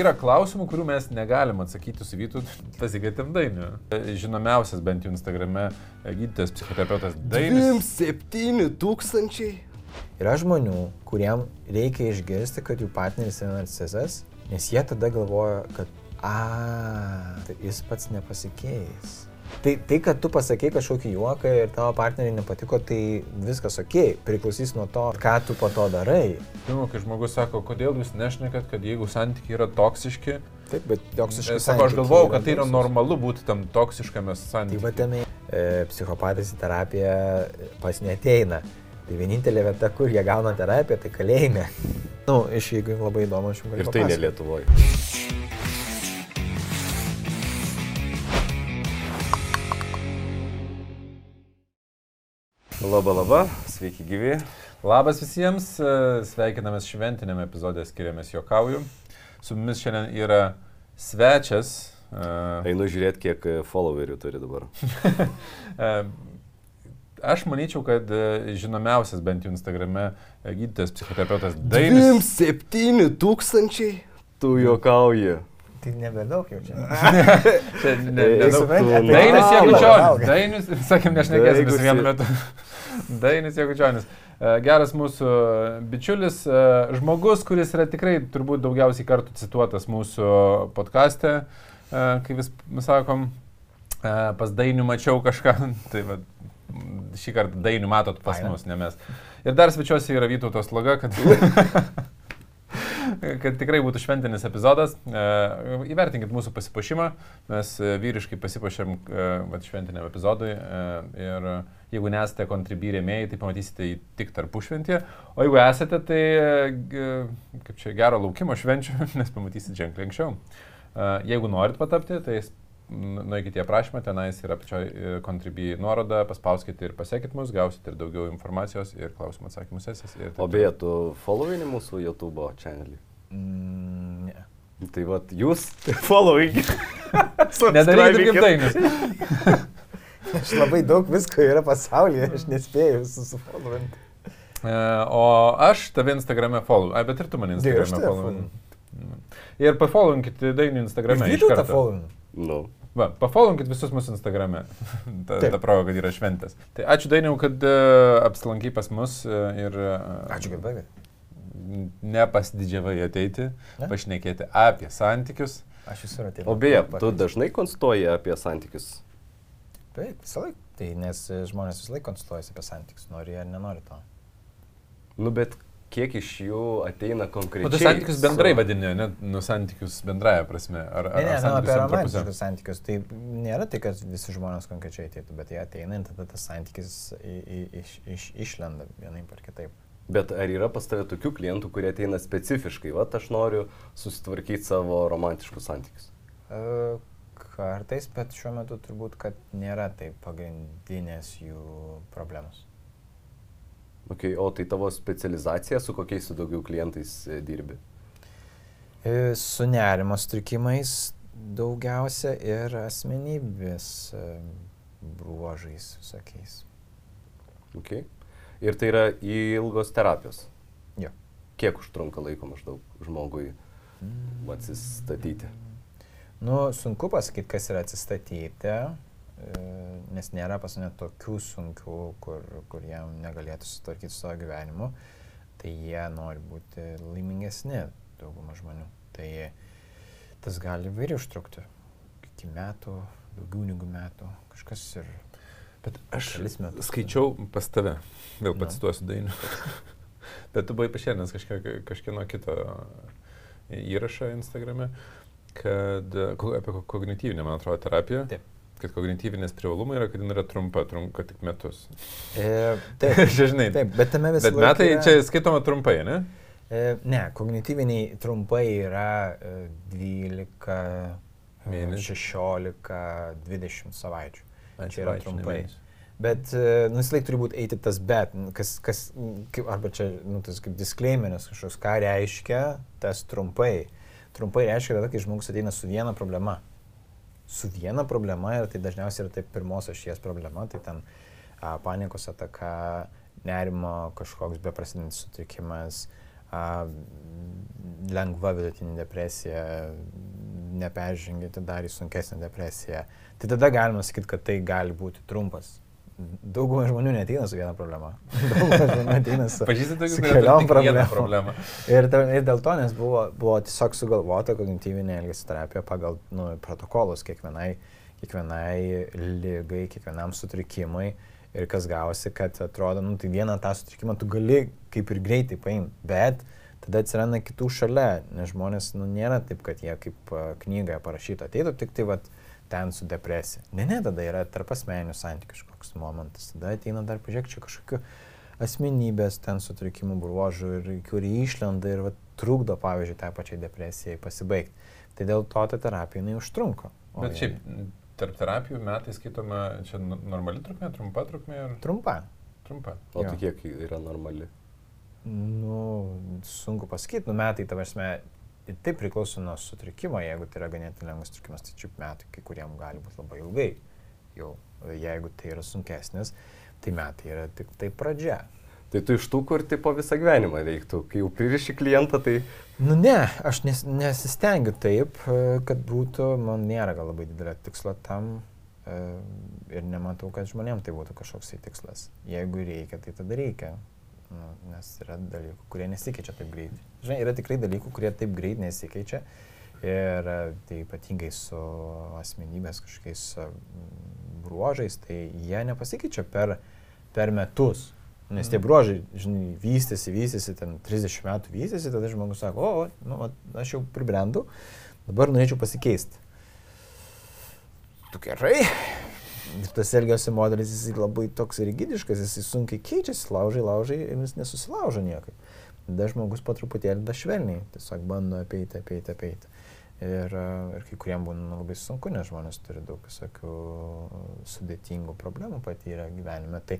Yra klausimų, kurių mes negalim atsakyti su Vytu pasikvietėm Dainiu. Žinomiausias bent jau Instagrame gydytojas, psichoterapeutas Dainis. 27 tūkstančiai. Yra žmonių, kuriem reikia išgirsti, kad jų partneris yra narcizas, nes jie tada galvoja, kad, a, tai jis pats nepasikeis. Tai, tai, kad tu pasakei kažkokį juoką ir tavo partneriai nepatiko, tai viskas ok, priklausys nuo to, ką tu po to darai. Žinau, kai žmogus sako, kodėl jūs nešnekat, kad jeigu santykiai yra toksiški, Taip, bet toksiškas Sako, aš galvojau, kad tai yra normalu būti tam toksiškame Tai santykiu. va tame e, psichopatas į terapiją pas neteina. Tai vienintelė vieta, kur jie gauna terapiją, tai kalėjime. Na, nu, iš jeigu labai įdomu, aš jums galiu. Ir tai ne. Lietuvoje. Labą, labą, sveiki gyvi. Labas visiems, e, sveikinamės šventinėme epizodė skiriamės Jokauju. Su mumis šiandien yra svečias. e, Einu žiūrėti, kiek e, followerių turi dabar. Aš manyčiau, kad žinomiausias bent jau Instagrame gydytojas, psichoterapeutas Dainis. 27 tūkstančiai. Tu juokauji. Tai nebedaug jau čia. Čia ne- ne- su manim, tai- Dainis auga. Dainis, sakėm, nešnekėsim visi vienu si- metu. Dainis Jakučionis. E, Geras mūsų bičiulis, e, žmogus, kuris yra tikrai turbūt daugiausiai kartų cituotas mūsų podkastė, e, kai vis sakom, e, pas Dainių mačiau kažką, tai va, šį kartą Dainių matot pas mus, ne mes. Ir dar svečiuosi yra Vytautos sloga, kad kad tikrai būtų šventinis epizodas. E, Įvertinkit mūsų pasipuošimą, mes e, vyriškai pasipuošėm e, šventiniam epizodui ir jeigu nesate kontribį rėmėjai, tai pamatysite jį tik tarpušventį, o jeigu esate, tai kaip čia gero laukimo švenčių, nes pamatysite ženkliai anksčiau. Jeigu norit patapti, tai s- n- nueikite į aprašymą, tenais yra pačioj kontribį nuoroda, paspauskite ir pasiekit mus, gausite ir daugiau informacijos ir klausimų atsakymų sesijas. ir taip O beje, tu followini mūsų YouTube channelį. Mm, ne. Tai vad, jūs following. Nedarykit kaip dainis. Aš labai daug visko yra pasaulyje, aš nespėjau susifollovinti. E, O aš tave Instagrame follow. Ai, bet ir tu mane aš Instagrame follow. Ir pafollowinkit dainių Instagrame. Vidų tą followinu. Nu. Va, pafollowinkit visus mūsų Instagrame. ta, Taip. ta proga, kad yra šventės. Tai ačiū dainiau, kad uh, apsilankai pas mus uh, ir uh, Ačiū, kad baigėt. nepasididžiavai ateiti, Ne? pašnekėti apie santykius. Aš esu atėjęs. O beje, tu dažnai konstruoji apie santykius. Taip, visą laiką. Tai nes e, žmonės visą laiką konsultuojasi apie santykius, nori ar nenori to. Nu, bet kiek iš jų ateina konkrečiai? O tu santykius bendrai su- vadini, ne? Nu, santykius bendraja prasme. Ar, ar, Ne, ne, ar nu, apie romantiškus santykius. Tai nėra tai, kad visi žmonės konkrečiai ateitų, bet jie ateina ir tada tas santykis į, į, iš, iš, išlenda vienaip ar kitaip. Bet ar yra pas tave tokių klientų, kurie ateina specifiškai, va, aš noriu susitvarkyti savo romantiškus santykius? E, Kartais, bet šiuo metu turbūt, kad nėra tai pagrindinės jų problemos. Okay, o tai tavo specializacija, su kokiais tu daugiau klientais e, dirbi? E, Su nerimo sutrikimais daugiausia ir asmenybės e, bruožais visokiais. Okay. Ir tai yra ilgos terapijos. Jo. Kiek užtrunka laiko maždaug žmogui atsistatyti? Nu, sunku pasakyti, kas yra atsistatyti, nes nėra pas mane tokių sunkių, kur, kur jam negalėtų sutvarkyti su savo gyvenimu. Tai jie nori būti laimingesni, dauguma žmonių. Tai tas gali įvairiai užtrukti. Iki metų, daugiau negu metų, kažkas ir Bet aš metus. skaičiau pas tave, vėl Nu. pacituosiu dainių. Bet tu buvai pašėlinęs kažkieno, kito įrašą Instagrame, kad e, apie ko- kognityvinę, man atrodo, terapiją. Taip. Kad kognityvinės privalumai yra, kad jin yra trumpa, trunka tik metus. E, taip, žinai. taip, bet tame visą Bet metai čia skaitoma trumpai, ne? E, ne, kognityviniai trumpai yra e, 12, e, Mėnesių. 16, 20 savaičių. Ai, Čia yra trumpai. mėnesių. Bet e, nu, vis laik turi būti eiti tas bet, kas, kas kaip, arba čia, nu, tas kaip disclaimeris kažkoks, ką reiškia tas trumpai. Trumpai reiškia tada, kai žmogus ateina su viena problema. Su viena problema ir tai dažniausiai yra tai pirmos ašies problema, tai ten a, panikos ataka, nerimo kažkoks beprasidedantis sutrikimas, a, lengva vidutinė depresija, neperžengianti dar į sunkesnę depresiją, tai tada galima sakyti, kad tai gali būti trumpas. Dauguma žmonių neteina su viena problema. Dauguma žmonių ateina su, su keliom problemom. Ir, ir dėl to, nes buvo, buvo tiesiog sugalvota kognityvinė elgesio terapija pagal nu, protokolus kiekvienai, kiekvienai lygai, kiekvienam sutrikimui. Ir kas gausi, kad atrodo, nu, tai vieną tą sutrikimą tu gali kaip ir greitai paimti, bet tada atsiranda kitų šalia, nes žmonės nu, nėra taip, kad jie kaip knygoje parašyta, ateitų tik tai vat, ten su depresija. Ne, ne, tada yra tarp asmeninių santykių kažkoks momentas, tada ateina dar, pažiūrėk, čia kažkokiu asmenybės ten sutrikimų bruožų, ir, kurie išlenda ir vat, trukdo, pavyzdžiui, tai pačiai depresijai pasibaigti. Tai dėl to ta terapija jinai užtrunka. O Bet šiaip, tarp terapijų metai skaitoma, čia normali trukmė, trumpa trukmė ir Trumpa. trumpa. O tai kiek yra normali? Nu, sunku pasakyti, nu metai, ta prasme, tai priklauso nuo sutrikimo, jeigu tai yra ganėtinai lengvas sutrikimas, tai čia metai kai kuriem gali būti labai ilgai. Jau, jeigu tai yra sunkesnis, tai metai yra tik tai pradžia. Tai tu iš tų, kur tipo visą gyvenimą veiktų. Kai jau pririši klientą, tai Nu ne, aš nes, nesistengiu taip, kad būtų, man nėra gal labai didelio tikslo tam e, ir nematau, kad žmonėm tai būtų kažkoks tai tikslas. Jeigu reikia, tai tada reikia. Nu, nes yra dalykų, kurie nesikeičia taip greit. Žinai, yra tikrai dalykų, kurie taip greit nesikeičia. Ir e, tai ypatingai su asmenybės kažkokiais bruožais, tai jie nepasikeičia per, per metus. Nes tie bruožai, žinai, vystėsi, vystėsi, ten 30 metų vystėsi, tada žmogus sako, o, nu, aš jau pribrendau, dabar norėčiau pasikeisti. Tu gerai. Ir tas elgesio modelis, jis labai toks rigidiškas, jis sunkiai keičiasi, laužai, laužai ir jis nesusilaužo niekaip. Tada žmogus po truputėlį da švelniai, tiesiog bando apeiti, apeiti, apeiti. Ir, e, ir kai kuriem būna labai sunku, nes žmonės turi daug visokių sudėtingų problemų patyrę gyvenime. Tai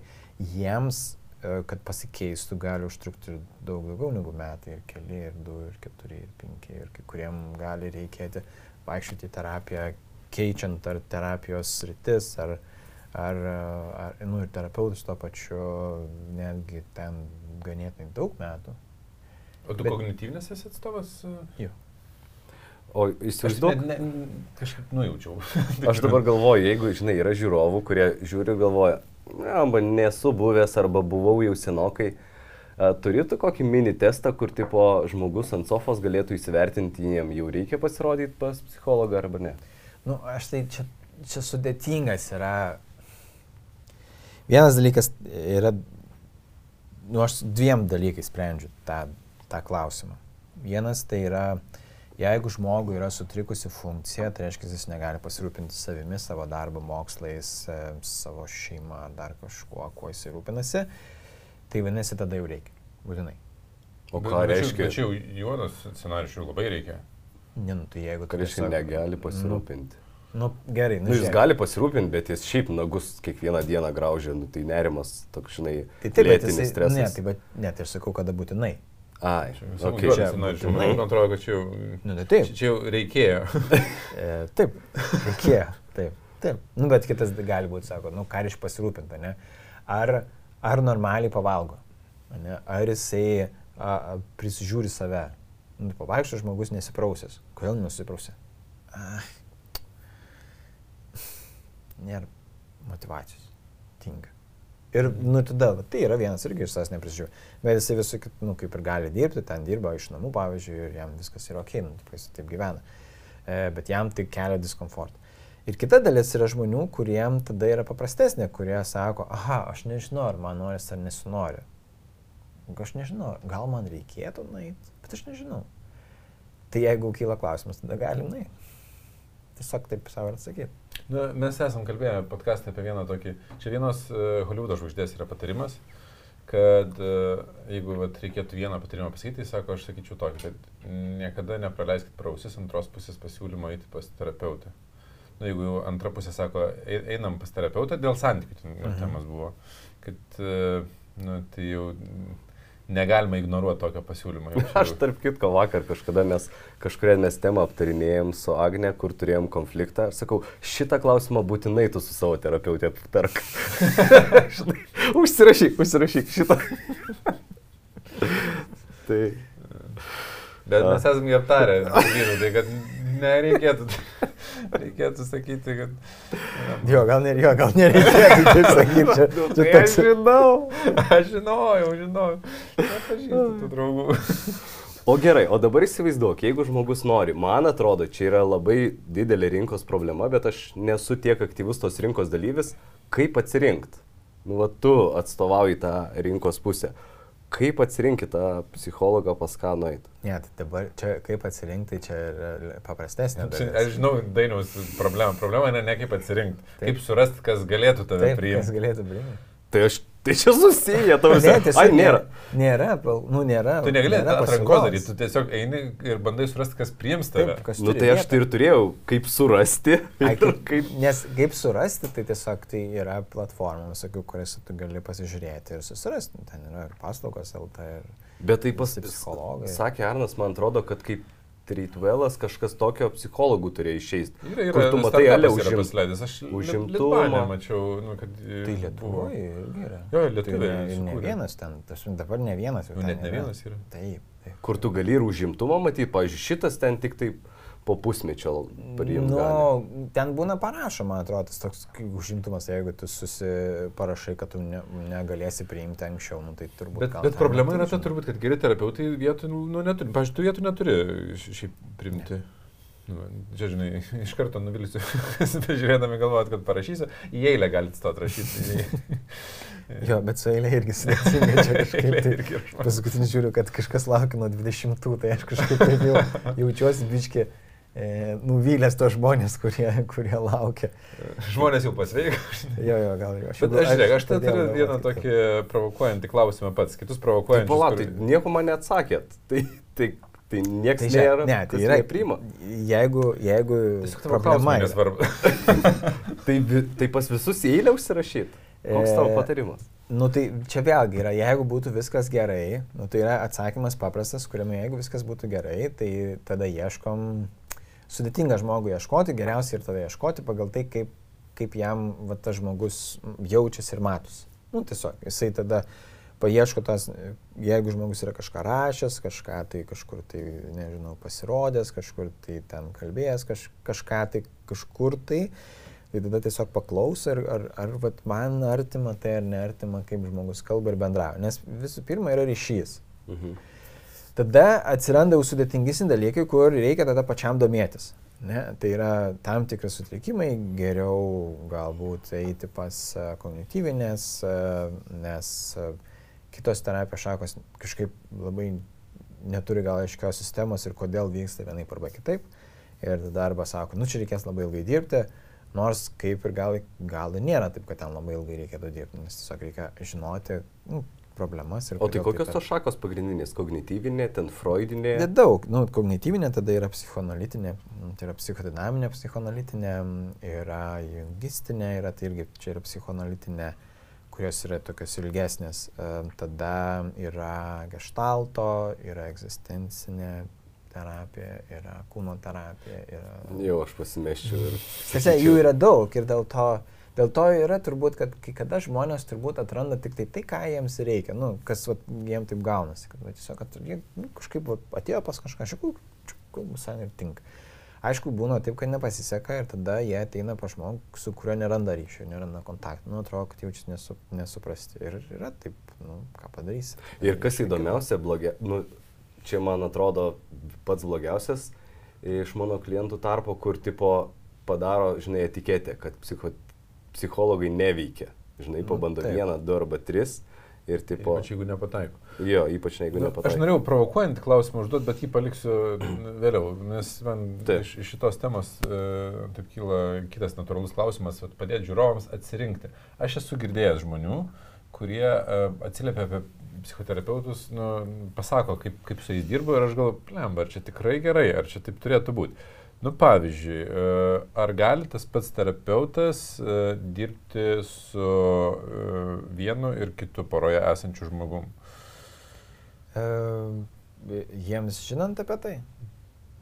jiems, e, kad pasikeistų, gali užtrukti daug daugiau negu metai, ir keli, ir du, ir keturi, ir penki. Ir kai kuriem gali reikėti vaikščioti į terapiją, keičiant ar terapijos rytis, ar, ar, ar nu, ir terapeutus tuo pačiu, netgi ten ganėtinai daug metų. O tu Bet- kognityvinės esi atstovas? Jo. O Aš įsivaizduok, ne, ne, kažkaip nujaučiau. aš dabar galvoju, jeigu, žinai, yra žiūrovų, kurie žiūri ir galvoja, "Ne, arba nesu buvęs, arba buvau jau senokai. Turėtų kokį mini testą, kur tipo žmogus ant sofos galėtų įsivertinti, jiem jau reikia pasirodyti pas psichologą arba ne. Nu, aš tai čia, čia sudėtingas yra. Vienas dalykas yra, nu, aš dviem dalykais sprendžiu tą, tą klausimą. Vienas tai yra, jeigu žmogui yra sutrikusi funkcija, tai reiškia, jis negali pasirūpinti savimi, savo darbo, mokslais, e, savo šeima, dar kažkuo, kuo jis rūpinasi, tai vadinasi, tada jau reikia. Būtinai. O ką bet čia- reiškia? jau juodas scenarius jau labai reikia. Ne, nu, tai jeigu Ką reiškia tiesiog- negali pasirūpinti? Nu, gerai, nu, Nu, jis žiūrėk. gali pasirūpinti, bet jis šiaip nagus kiekvieną dieną graužia, nu, tai nerimas, toks, žinai, Tai taip, lėtinis jisai, stresas. ne, tai bet, net ir sakau, kada būtinai. Ai, okay. čia būtinai. Man atrodo, kad čia jau, Nu, tai taip. čia, čia jau reikėjo. E, taip, reikėjo. Taip, taip. Nu, bet kitas gali būti, sako, nu, ką iš pasirūpinta, ne? Ar, ar normaliai pavalgo? Ne? Ar jisai a, a, prisižiūri save? Nu, pavaikščio žmogus nesiprausęs. Kodėl nenusiprausė? Ah. Nėra motivacijos. Tinka. Ir, nu, tada, tai yra vienas irgi iš savęs neprisižiūri. Bet jisai visų nu, kaip ir gali dirbti, ten dirba iš namų, pavyzdžiui, ir jam viskas yra ok, nu, taip, jis taip gyvena. E, bet jam tai kelia diskomfortą. Ir kita dalis yra žmonių, kuriem tada yra paprastesnė, kurie sako, aha, aš nežinau, ar man noris ar nesinori. Aš nežinau, gal man reikėtų nueiti, bet aš nežinau. Tai jeigu kyla klausimas, tada galim nueiti. Tiesiog taip savo atsakyti. Na, mes esam kalbėję podcast'e apie vieną tokį, čia vienos uh, Hollywoodo žvaigždės yra patarimas, kad uh, jeigu vat, reikėtų vieną patarimą pasakyti, tai sako, aš sakyčiau tokį, kad niekada nepraleiskit prausis antros pusės pasiūlymo eiti pas terapeutą. Na, jeigu jau antra pusė sako, "Ei- einam pas terapeutą, dėl santykių, Mhm. temas buvo, kad, uh, nu, tai jau negalima ignoruoti tokio pasiūlymo. Aš tarp kitko vakar kažkada mes kažkuria mes temą aptarinėjom su Agne, kur turėjom konfliktą. Aš sakau, šitą klausimą būtinai tu su savo terapeutė aptark. Užsirašyk, užsirašyk šitą. tai Bet mes esame jį aptarę, tai kad nereikėtų, reikėtų sakyti, kad... Jo, gal, ne, jo, gal nereikėtų taip sakyti. Čia, Nu, čia tai toks, aš žinau. Aš žinojau, žinojau. Nepažįstu tų draugų. O gerai, o dabar įsivaizduok, jeigu žmogus nori, man atrodo, čia yra labai didelė rinkos problema, bet aš nesu tiek aktyvus tos rinkos dalyvis, kaip atsirinkti. Nu, va, tu atstovauji tą rinkos pusę. Kaip atsirinkti tą psichologą pas ką nueiti? ne, tai dabar čia kaip atsirinkti, čia yra paprastesnė. Čia, dalis. aš žinau, Dainiaus problemą. Problema ne, ne kaip atsirinkti. Taip. Kaip surasti, kas galėtų tave Taip, kas priimti. galėtų priimti. Tai aš, tai čia susiję, tau Ne, visai. tiesiog Ai, nėra. Nėra, nu nėra. Tu negali atrankos daryti, tu tiesiog eini ir bandai surasti, kas priims tave. Taip, kas Nu tai aš tai ir turėjau, kaip surasti. Ai, Ir kaip, kaip... nes kaip surasti, tai tiesiog tai yra platforma, visokių, kuriuose tu gali pasižiūrėti ir susirasti. Ten yra ir paslaugos LT. Ir... Bet tai pas psichologai. Sakė Arnas, man atrodo, kad kaip Treatwellas kažkas tokio psichologų turėjo išeisti. Yra, yra, Kur tu matai, ale yra užim- pasileidęs. Aš užimtumą. Mačiau, nu, kad... Tai buvo. Lietuvoje yra. Jo, Tai lietuviai ne, ne vienas ten, tas dabar ne vienas jau. Nu, net ne vienas yra. Taip. Kur tu gali ir užimtumą matyti, pavyzdžiui, šitas ten tik taip po pusmečio priimti. Nu, ten būna parašoma, atrodo, tas toks užimtumas, jeigu tu susiparašai, kad tu ne, negalėsi priimti anksčiau, nu, tai turbūt. Bet, bet problema yra ta turbūt, kad geri terapeutai vietų, nu, neturi. Pavyzdžiui, tu vietų neturi šiaip priimti. Nu, čia, žinai, iš karto nuvilsiu, žiūrėdami galvojat, kad parašysiu, į eilę galite stoti rašyti. Jo, bet su eilė irgi sudėtinga, čia kažkaip Eilė tai. Paskutinį žiūriu, kad kažkas laukia nuo 20, tai aš kažkaip taip jau jaučiuosi biški e, nuvylęs tos žmonės, kurie, kurie laukia. Žmonės jau pasveiko. Jo, jo, gal jau. Bet aš, žiūrėk, aš tai turiu vieną tokį provokuojantį klausimą pats, kitus Tai provokuojančius. palatai, kur- nieko man neatsakėt. Tai, tai, tai niekas Tai, tai žiūrėk, nėra. ne, tai yra. Neprima. Jeigu, jeigu Tiesiog problema nesvarbu. Tai, tai pas visus eilę užsirašyti. Koks tavo E, patarimas? Nu tai čia vėlgi yra, jeigu būtų viskas gerai, nu tai yra atsakymas paprastas, kuriame jeigu viskas būtų gerai, tai tada ieškom, sudėtinga žmogų ieškoti, geriausia ir tada ieškoti pagal tai, kaip, kaip jam va, tas žmogus jaučiasi ir matosi. Nu tiesiog, jisai tada paieško tas, jeigu žmogus yra kažką rašęs, kažką tai kažkur tai, nežinau, pasirodęs, kažkur tai ten kalbėjęs, kaž, kažką tai kažkur tai, tai tada tiesiog paklauso, ar, ar, ar vat, man artima tai ar neartima, kaip žmogus kalba ir bendrauja. Nes visų pirma yra ryšys. Mhm. Tada atsiranda jau sudėtingesni dalykai, kur reikia tada pačiam domėtis. Ne? Tai yra tam tikri sutrikimai, geriau galbūt eiti pas e, kognityvinės, e, nes e, kitos terapijos šakos kažkaip labai neturi gal aiškios sistemos ir kodėl vyksta vienaip arba kitaip. Ir tada arba sako, nu čia reikės labai ilgai dirbti, nors kaip ir gal, gal nėra taip, kad ten labai ilgai reikėtų dirbti, nes tiesiog reikia žinoti nu, problemas. O tai kokios tos šakos pagrindinės? Kognityvinė, ten freudinė? Bet daug, nu, kognityvinė tada yra psichoanalitinė, mm, tai yra psichodinaminė psichoanalitinė, yra jungistinė, yra tai irgi čia yra psichoanalitinė, kurios yra tokios ilgesnės. E, Tada yra gestalto, yra egzistencinė terapija, yra kūno terapija. Yra... Jau aš pasimeščiau ir... Tiesa, jų yra daug ir dėl to, dėl to yra turbūt, kad kai kada žmonės turbūt atranda tik tai tai, ką jiems reikia, nu, kas vat, jiems taip gaunasi, kad va, tiesiog kad jie nu, kažkaip vat, atėjo pas kažką, šiukų, visai ir tinka. Aišku, būna taip, kad nepasiseka ir tada jie ateina pa žmogų, su kuriuo neranda ryšio, neranda kontakto. Nu, atrodo, kad jaučiasi nesu, nesuprasti. Ir yra taip, nu, ką padarysi. Ir kas įdomiausia, blogia, nu, čia man atrodo pats blogiausias iš mano klientų tarpo, kur tipo padaro, žinai, etiketę, kad psicho, psichologai neveikia. Žinai, Nu, pabando taip. vieną, du arba tris ir tipo... Ypač jeigu nepataiko. Jo, ypač jeigu Nu, aš nepataiko. norėjau provokuojantį klausimą užduoti, bet jį paliksiu vėliau, nes man Taip. iš, iš šitos temos e, taip kyla kitas natūralus klausimas, padėti žiūrovams atsirinkti. Aš esu girdėjęs žmonių, kurie e, atsiliepia apie psichoterapeutus, nu, pasako, kaip, kaip su jais dirbu ir aš galvoju, plemba, ar čia tikrai gerai, ar čia taip turėtų būti. Nu, pavyzdžiui, e, ar gali tas pats terapeutas e, dirbti su e, vienu ir kitu poroje esančiu žmogum? E, jiems žinant apie tai?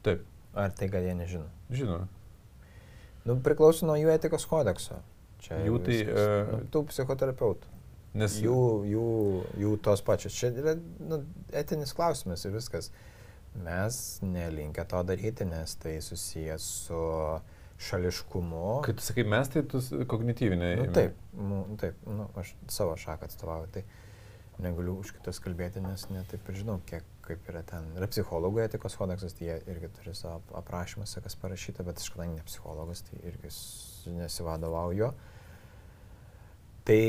Taip, Ar tai gal jie nežino? žinau. Nu, priklauso nuo jų etikos kodekso. Čia Jų tai, viskas. e, nu, tų psichoterapeutų. Nes Jų, jų, jų tos pačios. Čia yra nu, etinis klausimas ir viskas. Mes nelinkę to daryti, nes tai susijęs su šališkumu. Kai tu sakai mes, tai tu kognityvinė. Nu, taip, nu, taip nu, aš savo šaką atstovauju, tai negaliu už kitus kalbėti, nes netaip ir žinau, kiek kaip yra ten. Yra psichologų etikos kodeksas, tai jie irgi turi savo ap- aprašymuose, kas parašyta, bet aš kadangi ne psichologas, tai irgi nesivadovauju. Tai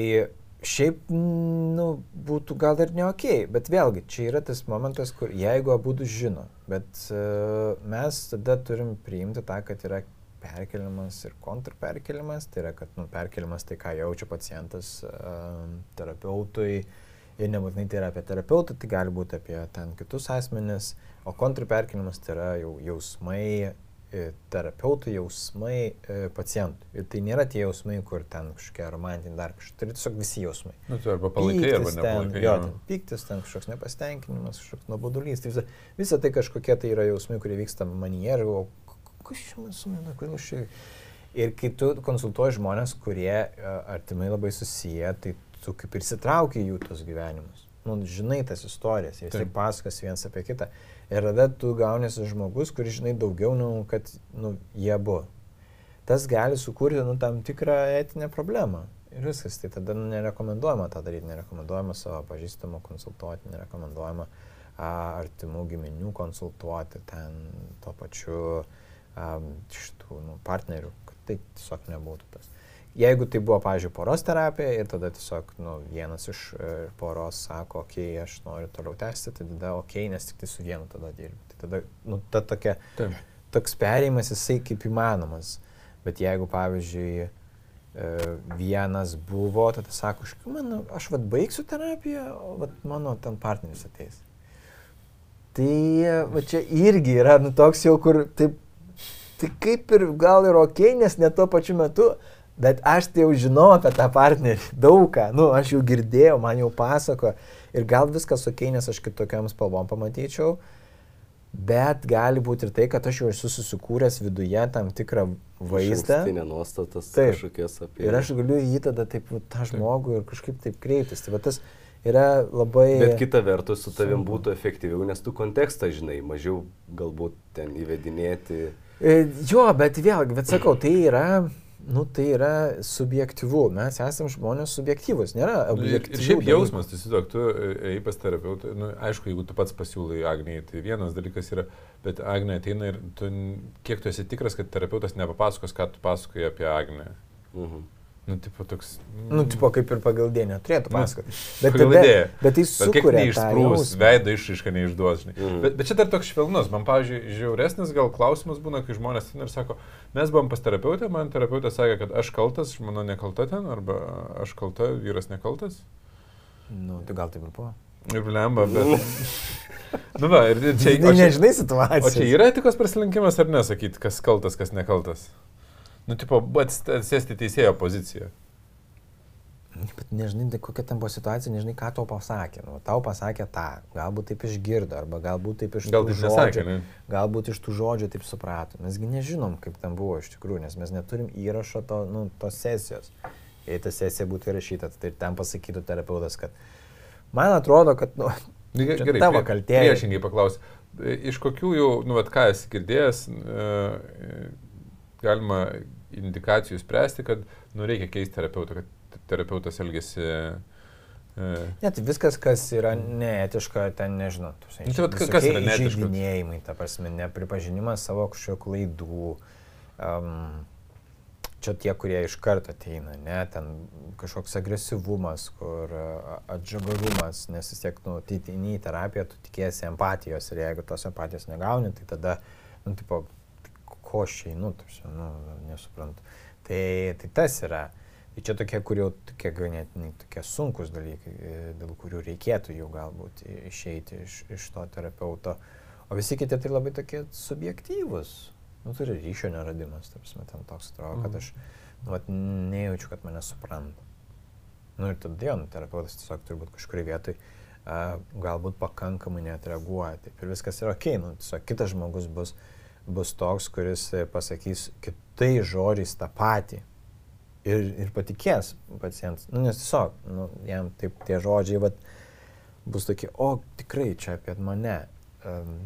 šiaip, nu, būtų gal ir ne ok, bet vėlgi, čia yra tas momentas, kur jeigu abu žino, bet uh, mes tada turim priimti tą, kad yra perkeliamas ir kontrperkeliamas, tai yra, kad nu, perkeliamas tai, ką jaučia pacientas uh, terapeutui ir nebūtinai tai yra apie terapeutą, tai gali būti apie ten kitus asmenis, o kontrperkeliamas tai yra jau jausmai terapeutų jausmai e, pacientui. Ir tai nėra tie jausmai, kur ten kažkokie romantiniai dar kažkokie, tai tiesiog visi jausmai. Nu, tu arba palaikai, arba nepalaikai. jo, ten pyktis, ten kažkoks nepasitenkinimas, kažkoks nuobodulys. Tai visa, visa tai kažkokie tai yra jausmai, kurie vyksta manyje ir k- kas čia man sumina, kodėl aš čia... Ir kai tu konsultuoji žmonės, kurie a, artimai labai susiję, tai tu kaip ir sitrauki jų tos gyvenimus. Nu, žinai tas istorijas, jie tik pasakas vienas apie kitą. Ir tada tu gaunėsi žmogus, kuris žinai daugiau, nu, kad nu, jie buvo. Tas gali sukurti nu, tam tikrą etinę problemą. Ir viskas, tai tada nu, nerekomenduojama tą daryti, nerekomenduojama savo pažįstamų konsultuoti, nerekomenduojama artimų giminių konsultuoti ten tuo pačiu a, šitų nu, partnerių, kad tai tiesiog nebūtų tas. Jeigu tai buvo, pavyzdžiui, poros terapija ir tada tiesiog nu, vienas iš e, poros sako, okei, okay, aš noriu toliau tęsti, tai tada okei, okay, nes tik tai su vienu tada dirbi. Tai tada, nu, ta tokia, Taip. toks perėjimas jisai kaip įmanomas. Bet jeigu, pavyzdžiui, e, vienas buvo, tada sako, aš, man, aš vad baigsiu terapiją, o vat mano ten partneris ateis. Tai va čia irgi yra nu, toks jau, kur taip, tai kaip ir gal ir ok, nes ne tuo pačiu metu, bet aš tai jau žinau apie tą partnerį daugą, nu, aš jau girdėjau, man jau pasako ir gal viskas ok, nes aš kitokiam spalvom pamatyčiau, bet gali būti ir tai, kad aš jau esu susikūręs viduje tam tikrą vaizdą. Tai nenuostatas Taip. kažkokias apie... Ir aš galiu jį tada taip, tą žmogų ir kažkaip taip kreiptis. Tai va tas yra labai... Bet kita vertus, su tavim būtų efektyviau, nes tu kontekstą žinai, mažiau galbūt ten įvedinėti. E, Jo, bet vėlgi, bet sakau, tai yra, nu, tai yra subjektivu. Mes esame žmonės subjektyvus, nėra Nu, Ir, objektyvus. ir šiaip jausmas, tu įsivaizduok, tu ėjai pas terapeutą, nu, aišku, jeigu tu pats pasiūlai Agnijai, tai vienas dalykas yra, bet Agnė ateina ir tu, kiek tu esi tikras, kad terapeutas nepapasakos, ką tu pasakoji apie Agnę. Mhm. Nu, tipo toks. Nu, tipo, kaip ir pagal dieną turėtų pasakoti. Bet, tada, bet tai Bet sukuria tą neišsprūs, veido išraišką neišduos, žinai. Mhm. Bet, bet čia dar toks švelnus, man, pavyzdžiui, žiauresnis gal klausimas būna, kai žmonės ten ir sako, mes buvom pas terapeutę, man terapeutė sakė, kad aš kaltas, žmona nekalta ten, arba aš kalta, vyras nekaltas. Nu, tai gal taip ir buvo. Ir lemba, bet... nu, va, ir čia... O čia- nežinai O situacijos. čia yra etikos prasilenkimas ar nesakyti, kas kaltas, kas nekaltas? Nu, tipo, ats- atsėsti teisėjo poziciją. Bet nežinai, tai kokia ten buvo situacija, nežinai, ką tau pasakė. Nu, tau pasakė tą, galbūt taip išgirdo, arba galbūt taip iš Gal tų taip nesakė, žodžių. ne? Galbūt iš tų žodžių taip suprato. Mesgi nežinom, kaip ten buvo iš tikrųjų, nes mes neturim įrašo to, nu, tos sesijos. Jei ta sesija būtų įrašyta, tai ten pasakytų terapeutas, kad man atrodo, kad, nu, Gerai, tavo kaltė. Priešingai paklausiu. Iš kokių jau, nu, vat, ką esi girdėjęs, e, galima indikacijų spręsti, kad, nu, reikia keisti terapeutą, kad terapeutas elgesi... E, net viskas, kas yra neetiška, ten nežinau. Nu, tai visokie kas yra neetiška? Įžeidinėjimai, ta prasme, nepripažinimas savo kažkokių klaidų. Um, čia tie, kurie iš karto ateina, ne, ten kažkoks agresyvumas, kur atžagarumas, nes vis tiek, nu, tai į terapiją, tu tikėsi empatijos ir jeigu tos empatijos negauni, tai tada, nu, tipo, ko aš einu, prasme, nu, nesuprantu. Tai, tai tas yra. Tai čia tokie, kur jau tokie ganėtinai tokie sunkus dalykai, e, dėl kurių reikėtų jau galbūt išeiti iš, iš to terapeuto. O visi kiti tai labai tokie subjektyvus. Nu, turi ryšio neradimas, tarsi, ten toks atrodo, kad aš nu, vat, nejaučiu, kad mane supranta. Nu ir tada jo, nu, terapeutas tiesiog turbūt kažkurį vietoj uh, galbūt pakankamai net reaguoja. Taip ir viskas yra ok, nu, tiesiog kitas žmogus bus, bus toks, kuris e, pasakys kitais žodžiais tą patį. Ir, ir patikės pacientas. Nu, nes tiesiog, nu, jam taip tie žodžiai vat, bus tokie, o tikrai čia apie mane. Um,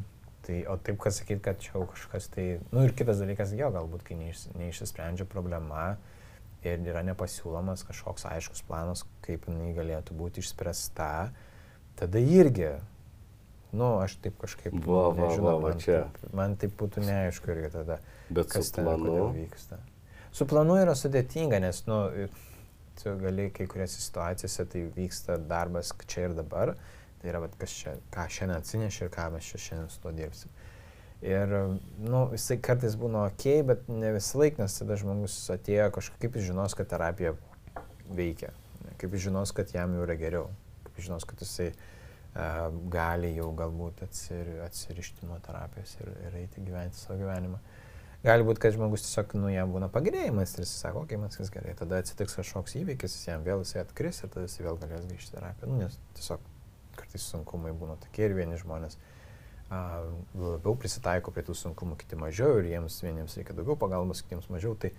Tai, o taip, kad sakyt, kad čia kažkas tai, nu, ir kitas dalykas, jo, galbūt, kai neiš, neišsisprendžia problema ir yra nepasiūlomas kažkoks aiškus planas, kaip jinai galėtų būti išspręsta, tada irgi, nu, aš taip kažkaip, va, va, nežinau, va, va, man, čia. taip, man taip būtų neaišku irgi tada, Bet kas ten vyksta. Su planu yra sudėtinga, nes, nu, tu gali kai kuriuose situacijose tai vyksta darbas čia ir dabar. Tai yra, vat, kas čia, ką šiandien atsinešė ir ką mes čia šiandien su to dirbsim. Ir, nu, jisai kartais būna ok, bet ne visą laiką, nes tada žmogus atėjo kažkaip žinos, kad terapija veikia. Kaip žinos, kad jam jau yra geriau. Kaip žinos, kad jisai uh, gali jau galbūt atsir, atsirišti nuo terapijos ir, ir eiti gyventi savo gyvenimą. Gali būti, kad žmogus tiesiog, nu, jam būna pagerėjimas ir jis sako, okei, okay, man viskas gerai. Tada atsitiks kažkoks įvykis, jis jam vėl jisai atkris ir tada jis vėl galės grįžti į terapiją. Nu, nes tiesiog kartais sunkumai būna tokie ir vieni žmonės a, labiau prisitaiko prie tų sunkumų, kiti mažiau ir jiems vieniems reikia daugiau pagalbos, kitiems mažiau. Tai,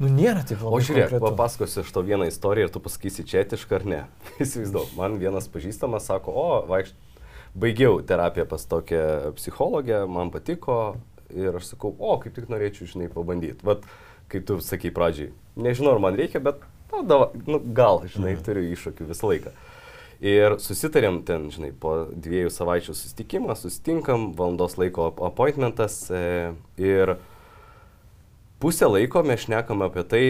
nu, nėra taip labai. O žiūrėk, konkretu. papasakosiu aš to vieną istoriją ir tu pasakysi čia etišką ar ne. Įsivaizduoju, man vienas pažįstamas sako, o, vaikšt, baigiau terapiją pas tokią psichologę, man patiko ir aš sakau, o, kaip tik norėčiau, žinai, pabandyti. Vat, kaip tu sakai pradžiai, nežinau, ar man reikia, bet, nu, dava, nu gal, žinai, Mhm. turiu iššūkių visą laiką. Ir susitarėm ten, žinai, po dviejų savaičių susitikimą, susitinkam, valandos laiko ap- appointmentas e, ir pusę laiko mes šnekam apie tai,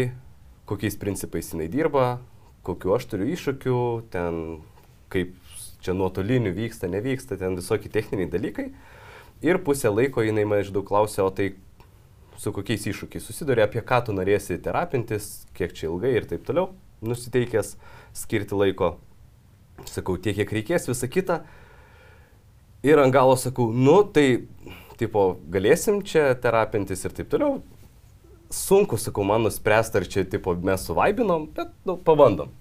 kokiais principais jinai dirba, kokiu aš turiu iššūkių, ten kaip čia nuotoliniu vyksta, nevyksta, ten visokie techniniai dalykai. Ir pusę laiko jinai maždaug klausė, o tai su kokiais iššūkiais susiduria, apie ką tu norėsi terapintis, kiek čia ilgai ir taip toliau, nusiteikęs skirti laiko. Sakau, tiek, kiek reikės, visa kita. Ir ant galo sakau, nu tai, tipo, galėsim čia terapintis ir taip toliau. Sunku, sakau, man nuspręsti, ar čia, tipo, mes suvaibinom, bet, nu, pabandom.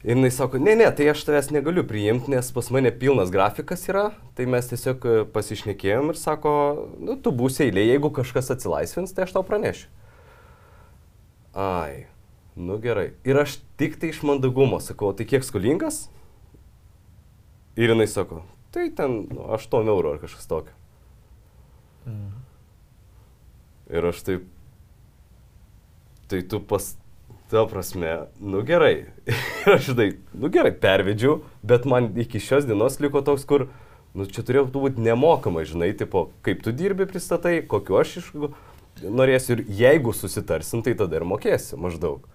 Ir jis sako, ne, ne, tai aš tavęs negaliu priimti, nes pas mane pilnas grafikas yra, tai mes tiesiog e, pasišnekėjom ir sako, nu, tu būsi eilė, jeigu kažkas atsilaisvins, tai aš tau pranešiu. Ai, nu gerai. Ir aš tik tai iš mandagumo sakau, tai kiek skolingas? Ir jinai sako, tai ten nu, 8 eurų ar kažkas tokio. Mhm. Ir aš taip, tai tu pas, ta prasme, nu gerai. Ir aš žinai, nu gerai, pervedžiau, bet man iki šios dienos liko toks, kur, nu čia turėjo būti nemokama, žinai, tipo, kaip tu dirbi, pristatai, kokiu aš iš norėsiu ir jeigu susitarsim, tai tada ir mokėsi maždaug.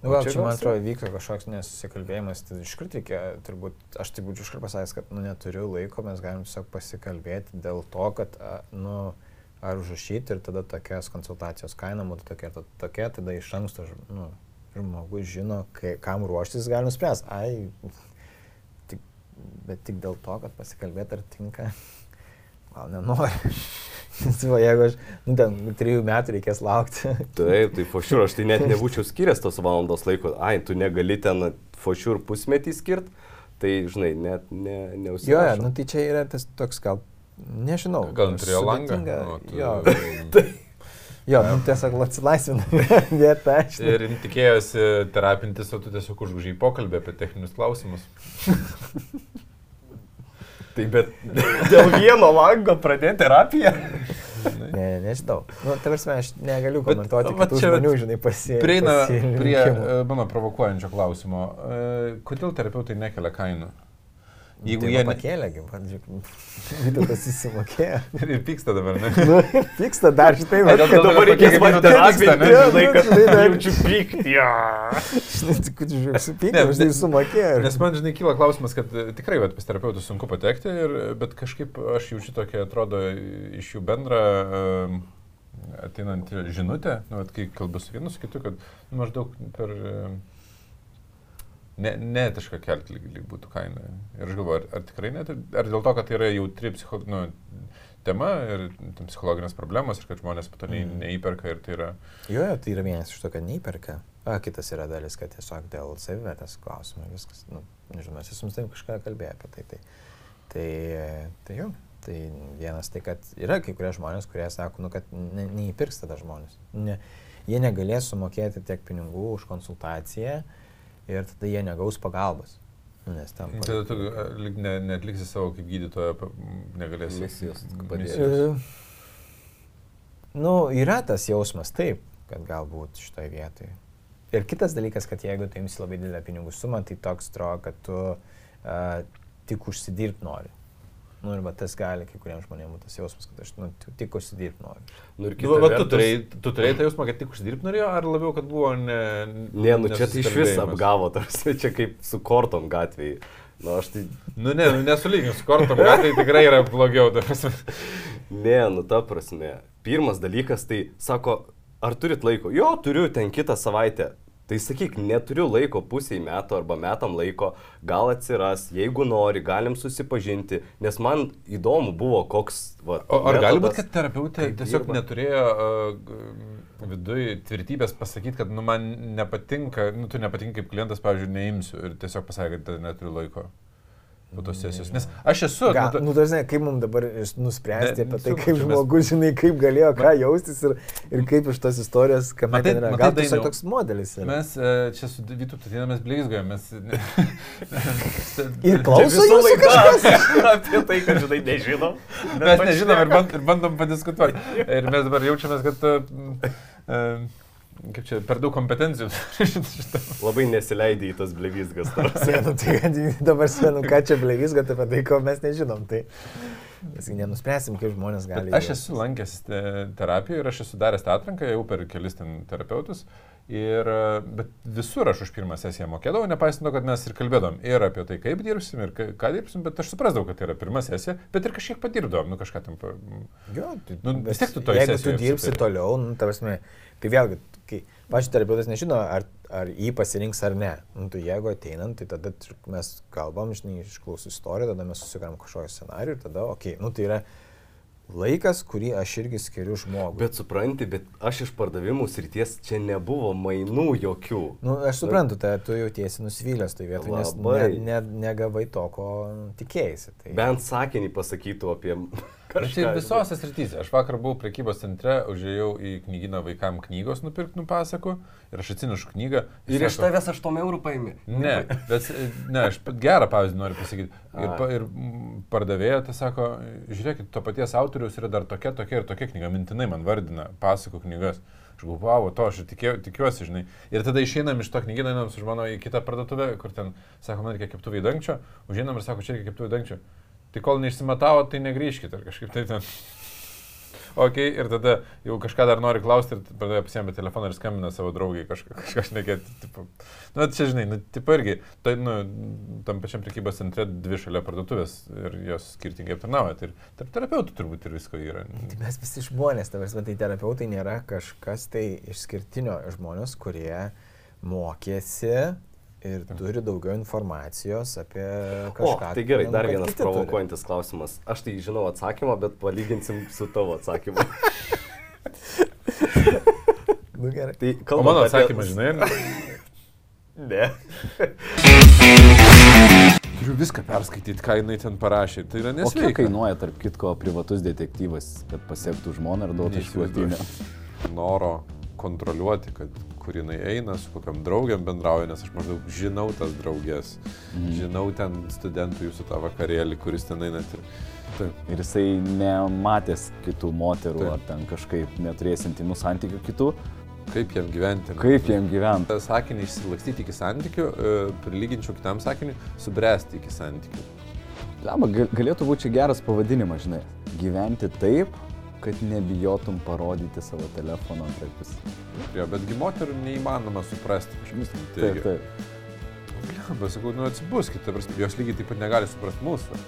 Nu, gal čia čia, man atrodo, vyko kažkoks nesusikalbėjimas, tai iškart reikia, turbūt, aš tai būčiau iškart pasakęs, kad, nu, neturiu laiko, mes galim tiesiog pasikalbėti dėl to, kad, nu, ar užrašyti ir tada tokias konsultacijos kaina būtų tokia, to- tokia, tada iš anksto, nu, žmogus žino, kai, kam ruoštis, gali nuspręsti, ai, tik, bet tik dėl to, kad pasikalbėti ar tinka, gal nenori. Va, jeigu aš, nu, ten, trijų metų reikės laukti. Taip, tai fošiur, aš tai net nebūčiau skiręs tos valandos laiko. Ai, tu negali ten fošiur pusmetį skirti, tai, žinai, net ne, Jo, jo, nu tai čia yra tas toks gal, nežinau. Gal turėjo langą? Nu, tu- Jo, jo, nu tiesiog atsilaisvina vieta. žinai. Ir tikėjosi terapintis, o tu tiesiog užgužiai pokalbį apie techninius klausimus. Tai bet dėl vieno lango pradėti terapiją. Ne, ne, nežinau. Nu, ta prasme, aš negaliu Bet, komentuoti kitų čia žmonių, žinai, pasi, Prieina prie e, mano provokuojančio klausimo. E, Kodėl terapeutai nekelia kainų? Jeigu tai jie pakėlė, kaip, pavyzdžiui, Vytautas įsimokėjo. Ir pyksta dabar, ne? Nu, pyksta dar šitai, dėl- dabar dabar reikės man terapinti, ne? Žinai, kad jaučiu pyktį. Žinai, tik supykė, aš tai sumokėjau. Nes man, žinai, kyla klausimas, kad e, tikrai vat, pas terapeutus sunku patekti, ir, bet kažkaip aš jaučiu tokia, atrodo, iš jų bendrą um, ateinantį žinutę, nu, kai kalbu su vienu, su kitu, kad nu, maždaug per... Um, ne, neetiška kelti lyg, lyg būtų kaina. Ir aš galvoju, ar, ar tikrai net, ar dėl to, kad tai yra jautri psicho, nu, tema ir ten psichologinės problemos ir kad žmonės po to nei, Mhm. neįperka ir tai yra... Jo, jo, tai yra vienas iš to, kad neįperka. A, kitas yra dalis, kad tiesiog dėl savivertės klausimų viskas, nu, nežinau, mes esu su tavim kažką kalbėję apie tai. Tai, tai, tai jo, tai vienas tai, kad yra kai kurie žmonės, kurie sako, nu, kad ne, neįpirks tada žmonės. Ne, jie negalės sumokėti tiek pinigų už konsultaciją ir tada jie negaus pagalbos. Nu, Nes tam. Tada tu e, ne, netliksi savo kaip gydytojo, negalėsi. Misijos Misijos. padėti. Nu, yra tas jausmas, taip, kad galbūt šitoje vietoje. Ir kitas dalykas, kad jeigu tu imsi labai didelę pinigų sumą, tai toks atrodo, kad tu uh, tik užsidirbti nori. Nu, ir va tas gali kai kuriems žmonėms tas jausmas, kad aš nu, tik- užsidirbti noriu. Nu, ir Nu, kita va, tu, vertus- turėjai, tu turėjai tą jausmą, kad tik uždirbti norėjo, ar labiau, kad buvo ne... Ne, nu čia tai iš vis apgavo, tarsi čia kaip su kortom gatvėje. Nu, aš tai, Nu ne, nu, nesulygink su kortom, tai tikrai yra blogiau. ta prasme. ne, nu ta prasme. Pirmas dalykas, tai sako, ar turit laiko? Jo, turiu ten kitą savaitę. Tai sakyk, neturiu laiko pusiai metų arba metam laiko, gal atsiras, jeigu nori, galim susipažinti, nes man įdomu buvo, koks... Va, O ar gali metodas. būti, kad terapeutė tiesiog dirba. neturėjo uh, viduje tvirtybės pasakyti, kad nu, man nepatinka, nu, tu nepatinka kaip klientas, pavyzdžiui, neimsiu ir tiesiog pasakė, kad neturiu laiko po tos sesijos. Nes aš esu... Ga, nu, nu, dažnai, kaip mums dabar nuspręsti Ne, apie tai, kaip žmogus, žinai, kaip galėjo ką jaustis ir, ir kaip iš tos istorijos, kam Matai- ten yra. Gal tiesiog Dainiau, toks modelis yra. Mes e, čia su Vytu Tatinamės bleizgojame. Mes... Ir klauso Visą jūsų laiką apie tai, kad žinai, nežinom. bet Mes nežinom ir, bandom padiskutuoti. Ir mes dabar jaučiamės, kad... Uh, uh, kaip čia, per daug kompetencijų. Labai nesileidai į tas tarsi. Ne, nu, tai dabar svenu, ką čia blevis, kad apie tai, ko mes nežinom. Tai mes gi nenuspręsim, kaip žmonės gali. Bet Aš esu lankęs te- terapijoje ir aš esu daręs tą atranką jau per kelis ten terapeutus. Ir, bet visur aš už pirmą sesiją mokėdavau, nepaisant to, kad mes ir kalbėdom ir apie tai, kaip dirbsim, ir ką dirbsim, bet aš suprasdavau, kad tai yra pirma sesija, bet ir kažkiek padirbdavom, nu kažką tam. Jo, tai, Nu, vis tiek tu toj Jeigu sesijoj tu dirbsi apsitari. toliau, nu, ta prasme, tai vėlgi, kai pačiu terapeutas nežino, ar, ar jį pasirinks ar ne. Nu, tai jeigu ateinant, tai tada mes kalbam, žinai, išklausų istoriją, tada mes susikram kažkokį scenarių ir tada, okei, okay, nu tai yra laikas, kurį aš irgi skiriu žmogui. Bet supranti, bet aš iš pardavimų srities čia nebuvo mainų jokių. Nu, aš suprantu, tai tu jautiesi nusivylęs tai vietoj, nes ne, ne, negavai to, ko tikėjai. Tai... Bent sakinį pasakytų apie kažką. čia visose srityse. Aš vakar buvau prekybos centre, užėjau į knygyną vaikam knygos nupirkti, nupasakau, ir aš atsinešu knygą. Ir iš sako- tavęs 8 eurų paėmė. Ne, bet ne, aš gerą pavyzdį noriu pasakyti. Ir, pa, ir pardavėja, tai sako, žiūrėkit, to paties autoriaus yra dar tokia, tokia ir tokia knyga, mintinai man vardina, pasako knygas. Aš galvoju, wow, to aš ir tikėjau, tikiuosi, žinai. Ir tada išeinam iš to knygyną, einam su žmona į kitą parduotuvę, kur ten, sako, man reikia keptuvį dangčio, užeinam ir sako, čia reikia keptuvį dangčio. Tai kol neišsimatavo, tai negrįžkite, ar kažkaip tai ten. Ok, ir tada jau kažką dar nori klausti ir pradėjo pasiemti telefoną ir skambina savo draugiai kažką, kažką šnekėti. Tipo. Nu, čia žinai, nu, tipo irgi, tai, nu, tam pačiam prekybos centre dvi šalia parduotuvės ir jos skirtingai aptarnauja. Tai tarp terapeutų turbūt ir visko yra. Tai mes visi žmonės, ta prasme, tai terapeutai nėra kažkas tai išskirtinio žmonės, kurie mokėsi ir turi daugiau informacijos apie O, kažką. tai gerai, dar vienas provokuojantis klausimas. Aš tai žinau atsakymą, bet palyginsim su tavo atsakymu. Nu, gerai. tai O kalbant mano apie- atsakymas, žinai, Ne. turiu viską perskaityti, ką jinai ten parašė. Tai yra O kiek nesveika. kainuoja, tarp kitko, privatus detektyvas, kad pasiektų žmoną ir duotų išklotinę? Noro kontroliuoti, kad kur jinai eina, su kokiam draugiam bendrauja, nes aš maždaug žinau tas draugės, Mhm. žinau ten studentų jūsų tą vakarėlį, kuris ten eina. Ir, taip, Ir jisai nematęs kitų moterų Taip. ar ten kažkaip neturės intimų santykių kitų, kaip jam gyventi. kaip jiem gyventi. sakinį išsilakstyti iki santykių, e, prilyginčiau kitam sakiniui, subręsti iki santykių. Lama, galėtų būti čia geras pavadinimas, žinai. Gyventi taip, kad nebijotum parodyti savo telefono antrai pusė. Jo, betgi moterų neįmanoma suprasti. kažkas ten Taip, taip. Blemba, sakau, nu atsibuskite, ta prasme, jos lygiai taip pat negali suprasti mūsų.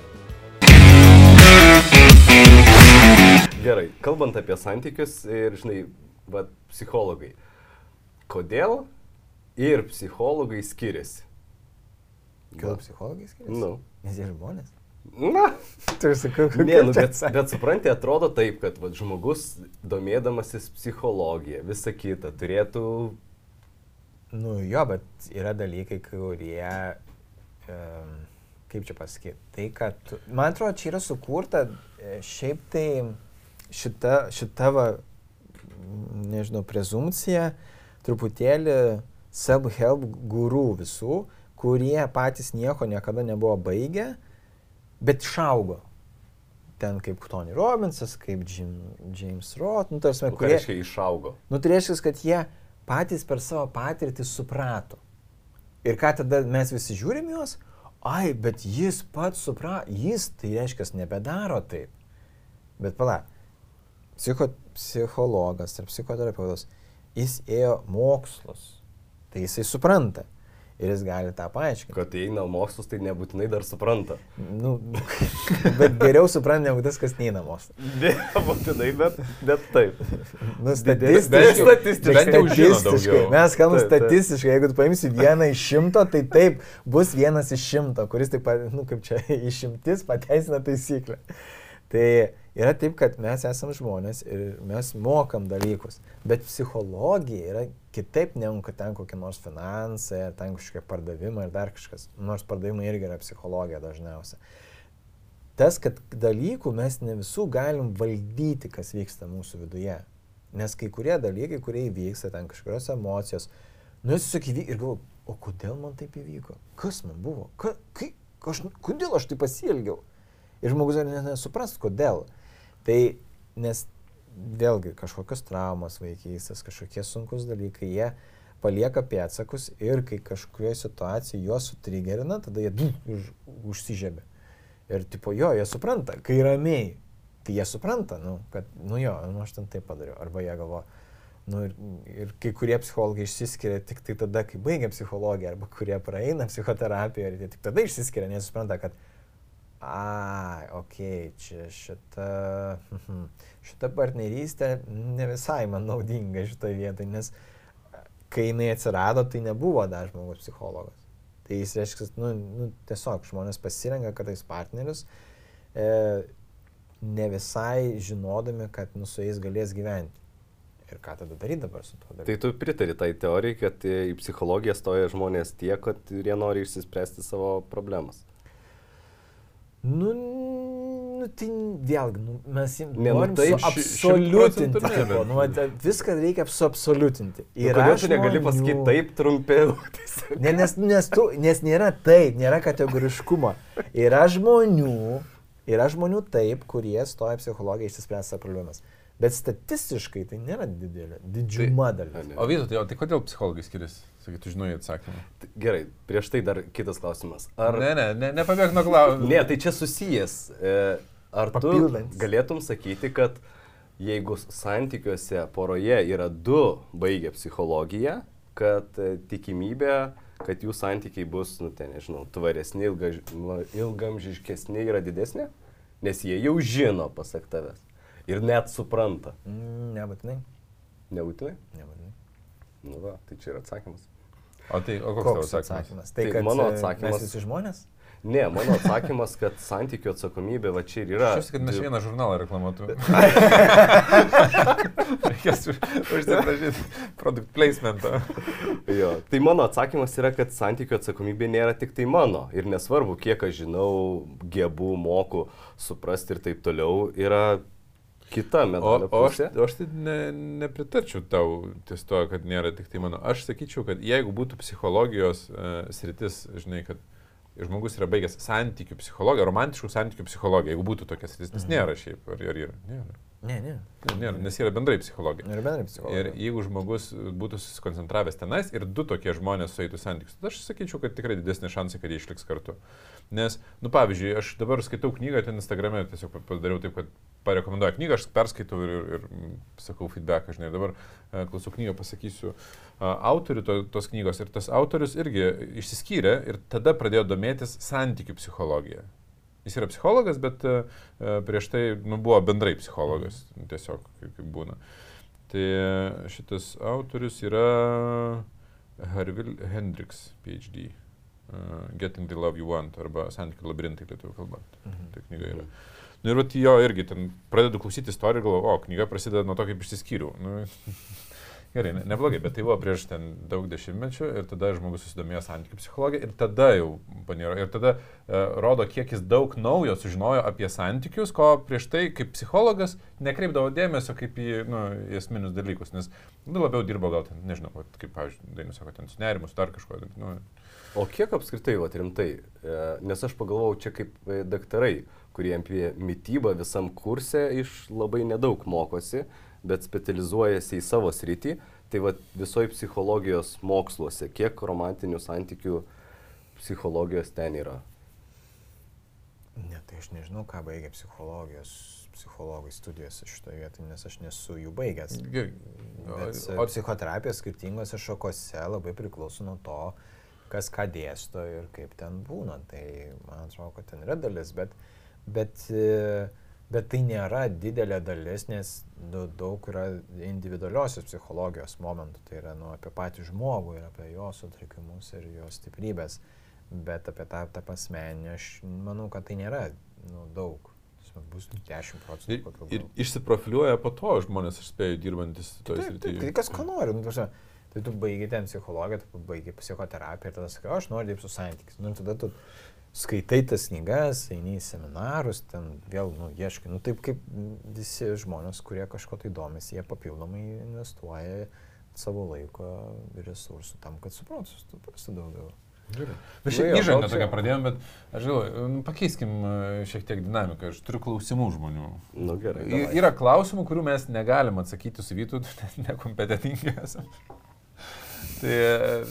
Gerai, kalbant apie santykius ir, žinai, va, psichologai. Kodėl ir psichologai skiriasi? Kodėl psichologai skiriasi? Nu. Nes jie žmonės. Na, Tai sakau, ne, nu, bet, bet supranti, atrodo taip, kad va, žmogus, domėdamasis psichologija, visa kita, turėtų... Nu jo, bet yra dalykai, kurie, um, kaip čia pasakyti, tai kad, man atrodo, čia yra sukurta, e, šiaip tai šita, šita va, nežinau, prezumcija truputėlį self-help gurų visų, kurie patys nieko niekada nebuvo baigę, bet išaugo. Ten kaip Tony Robbinsas, kaip Jim, James Roth, nu, tarsi, Ką kurie... reiškia išaugo? Nu, tai reiškia, kad jie patys per savo patirtį suprato. Ir ką tada mes visi žiūrim juos, ai, bet jis pats suprato, jis tai reiškia nebedaro taip. Bet pala, psicho, psichologas ar psichoterapeutas, jis ėjo mokslus, tai jisai supranta. Ir jis gali tą paaiškinti. Kad eina mokslus, tai nebūtinai dar supranta. Nu, bet geriau supranta negu tas, kas neina mokslus. Nebūtinai, bet, bet taip. Nu, statistiškai. statistiškai. Žino Statistiškai. daugiau. Mes kalbam statistiškai, jeigu tu paimsi vieną iš šimto, tai taip, bus vienas iš šimto, kuris taip nu kaip čia išimtis pateisina taisyklę. Tai yra taip, kad mes esame žmonės ir mes mokam dalykus, bet psichologija yra kitaip negu kad ten kokie nors finansai, ar ten kažkokie pardavimai, ar dar kažkas. Nors pardavimai irgi yra psichologija dažniausiai. Tas, kad dalykų mes ne visų galim valdyti, kas vyksta mūsų viduje. Nes kai kurie dalykai, kurie įvyksta, ten kažkokios emocijos, nu jis įvyko ir galvoju, o kodėl man taip įvyko? Kas man buvo? Ka, kai, aš, kodėl aš taip pasielgiau? Ir žmogus dar net nesupras, kodėl. Tai nes vėlgi kažkokios traumos vaikystės, kažkokie sunkus dalykai, jie palieka pėtsakus ir kai kažkurioje situacijoje juos sutrigerina, tada jie už, užsižiebė. Ir tipo jo, jie supranta, kai ramiai, tai jie supranta, nu, kad, nu jo, nu, aš ten taip padariau. Arba jie galvo, nu, ir, ir kai kurie psichologai išsiskiria tik tai tada, kai baigia psichologiją, arba kurie praeina psichoterapiją ir jie tik tada išsiskiria, nes supranta, kad Ai, ok, čia šita, šita partnerystė ne visai man naudinga šitoje vietoje, nes kai jinai atsirado, tai nebuvo dar žmogus psichologas. Tai jis reiškia, nu, nu, tiesiog žmonės pasirenka kartais partnerius, e, ne visai žinodami, kad nu, su jais galės gyventi. Ir ką tada daryti dabar su tuo Tai dalyku? tu pritari tai teorijai, kad e, į psichologiją stoja žmonės tiek, kad jie nori išsispręsti savo problemas. Nu, nu, tai vėlgi, nu, mes nu, norim ši- absoliutinti. tipo, Nu, va, viską reikia suabsoliutinti. Ir Nu, kodėl tu negali žmonių- pasakyti taip trumpiau? Tiesiog. Ne, nes, nes, tu, nes nėra taip, nėra kategoriškumo. Yra žmonių, yra žmonių taip, kurie stoja psichologiją išsispręsti savo problemas. Bet statistiškai tai nėra didelė, didžiuma Tai- dalis. O vytų, tai, o tai kodėl psichologai skiriasi? Sakytų, žinai atsakymą. Gerai, prieš tai dar kitas klausimas. Ar... Ne, ne, ne, nepabėg nuo klausimų. Ne, tai čia susijęs. E, Ar tu Papildantis. galėtum sakyti, kad jeigu santykiuose poroje yra du baigę psichologiją, kad e, tikimybė, kad jų santykiai bus, nu, ten, nežinau, tvaresni, ilga, ilgamžiškesni yra didesnė? Nes jie jau žino, pasak tavęs. Ir net supranta. Mm, Nebūtinai. Nebūtinai? Nebūtinai. Nu, va, tai čia yra atsakymas. O tai, o koks tavo Koks atsakymas? atsakymas? Tai, Tai mano e, atsakymas- Mes visi žmonės? Ne, mano atsakymas, kad santykių atsakomybė va čia ir yra. Aš žinau, kad mes vieną žurnalą reklamuotų. Reikės už- užsiprašyti produkt placementą. Jo. Tai mano atsakymas yra, kad santykių atsakomybė nėra tik tai mano. Ir nesvarbu, kiek aš žinau, gebu, moku suprasti ir taip toliau, yra kita O, medalio o aš, pusė. o aš tai ne, nepritarčiau tau ties to, kad nėra tik tai mano. Aš sakyčiau, kad jeigu būtų psichologijos uh, sritis, žinai, kad žmogus yra baigęs santykių psichologiją, romantiškų santykių psichologiją, jeigu būtų tokia sritis, nes nėra šiaip, ar, ar yra? Nėra. Ne, ne. Ne, nėra, nes yra bendrai psichologija. Ir bendrai Ir psichologija. jeigu žmogus būtų susikoncentravęs tenais ir du tokie žmonės sueitų santykius, tada aš sakyčiau, kad tikrai didesnė šansai, kad jie išliks kartu. Nes, nu pavyzdžiui, aš dabar skaitau knygą, ten Instagram'e tiesiog pa- padariau taip, kad parekomenduoju knygą, aš perskaitau ir, ir, ir sakau feedback, žinai, dabar e, klausau knygą, pasakysiu a, autorių to, tos knygos ir tas autorius irgi išsiskyrė ir tada pradėjo domėtis santykių psichologija. Jis yra psichologas, bet e, e, prieš tai nu, buvo bendrai psichologas, tiesiog kaip, būna. Tai e, šitas autorius yra Harvil Hendricks, PhD. Uh, Getting the Love You Want arba Santykių labirintai lietuvių kalba. Mhm. Tai knyga yra. Nu ir jo irgi ten pradedu klausyti istoriją ir galvoju, o knyga prasideda nuo to, kaip išsiskyriau. Nu, Gerai, ne, neblogai, bet tai buvo prieš ten daug dešimtmečių ir tada žmogus susidomėjo santykių psichologija ir tada jau paniro. Ir tada uh, rodo, kiek jis daug naujo sužinojo apie santykius, ko prieš tai kaip psichologas nekreipdavo dėmesio kaip į, nu, esminius dalykus, nes nu, labiau dirbo gal ten, nežinau, kaip, pavyzdžiui, dainų sako, ten su nerimu, su dar kažkuo. Nu, O kiek apskritai, va, rimtai, e, nes aš pagalvojau čia kaip e, daktarai, kurie apie mytybą visam kurse iš labai nedaug mokosi, bet specializuojasi į savo sritį, tai va visoji psichologijos moksluose, kiek romantinių santykių psichologijos ten yra. Ne, tai aš nežinau, ką baigia psichologijos, psichologai studijose šitoje vietoje, nes aš nesu jų baigęs. gerai. Bet O- o psichoterapija skirtingose šakose labai priklauso nuo to, kas ką dėsto ir kaip ten būna. Tai man atrodo, kad ten yra dalis, bet, bet, e, bet tai nėra didelė dalis, nes nu, daug yra individualiosios psichologijos momentų. Tai yra nu, apie patį žmogų ir apie jo sutrikimus ir jo stiprybės. Bet apie tą, tą asmenį aš manau, kad tai nėra nu, daug. Bus 10 procentų. Ir, kokių ir gal. išsiprofiliuoja po to žmonės, aš spėju, dirbantis toje taip, tai srityje. kas ko nori. Nu, prasme, tai tu baigi ten psichologiją, tu baigi psichoterapiją ir tada sakai, "O, aš noriu dirbti su santykiais. Nu, ir tada tu skaitai tas knygas, eini į seminarus, ten vėl, nu, ieškai. Nu, taip kaip visi žmonės, kurie kažko tai domisi, jie papildomai investuoja savo laiko ir resursų tam, kad suprastų, daugiau. Gerai. Nu Mes šią jo, įžangą tokią pradėjome, bet aš galvoju, nu, pakeiskim e, šiek tiek dinamiką. Aš turiu klausimų žmonių. Nu gerai. Y- davai. Yra klausimų, kurių mes negalim atsakyti su Vytu, nekompetentingi esame. Tai e,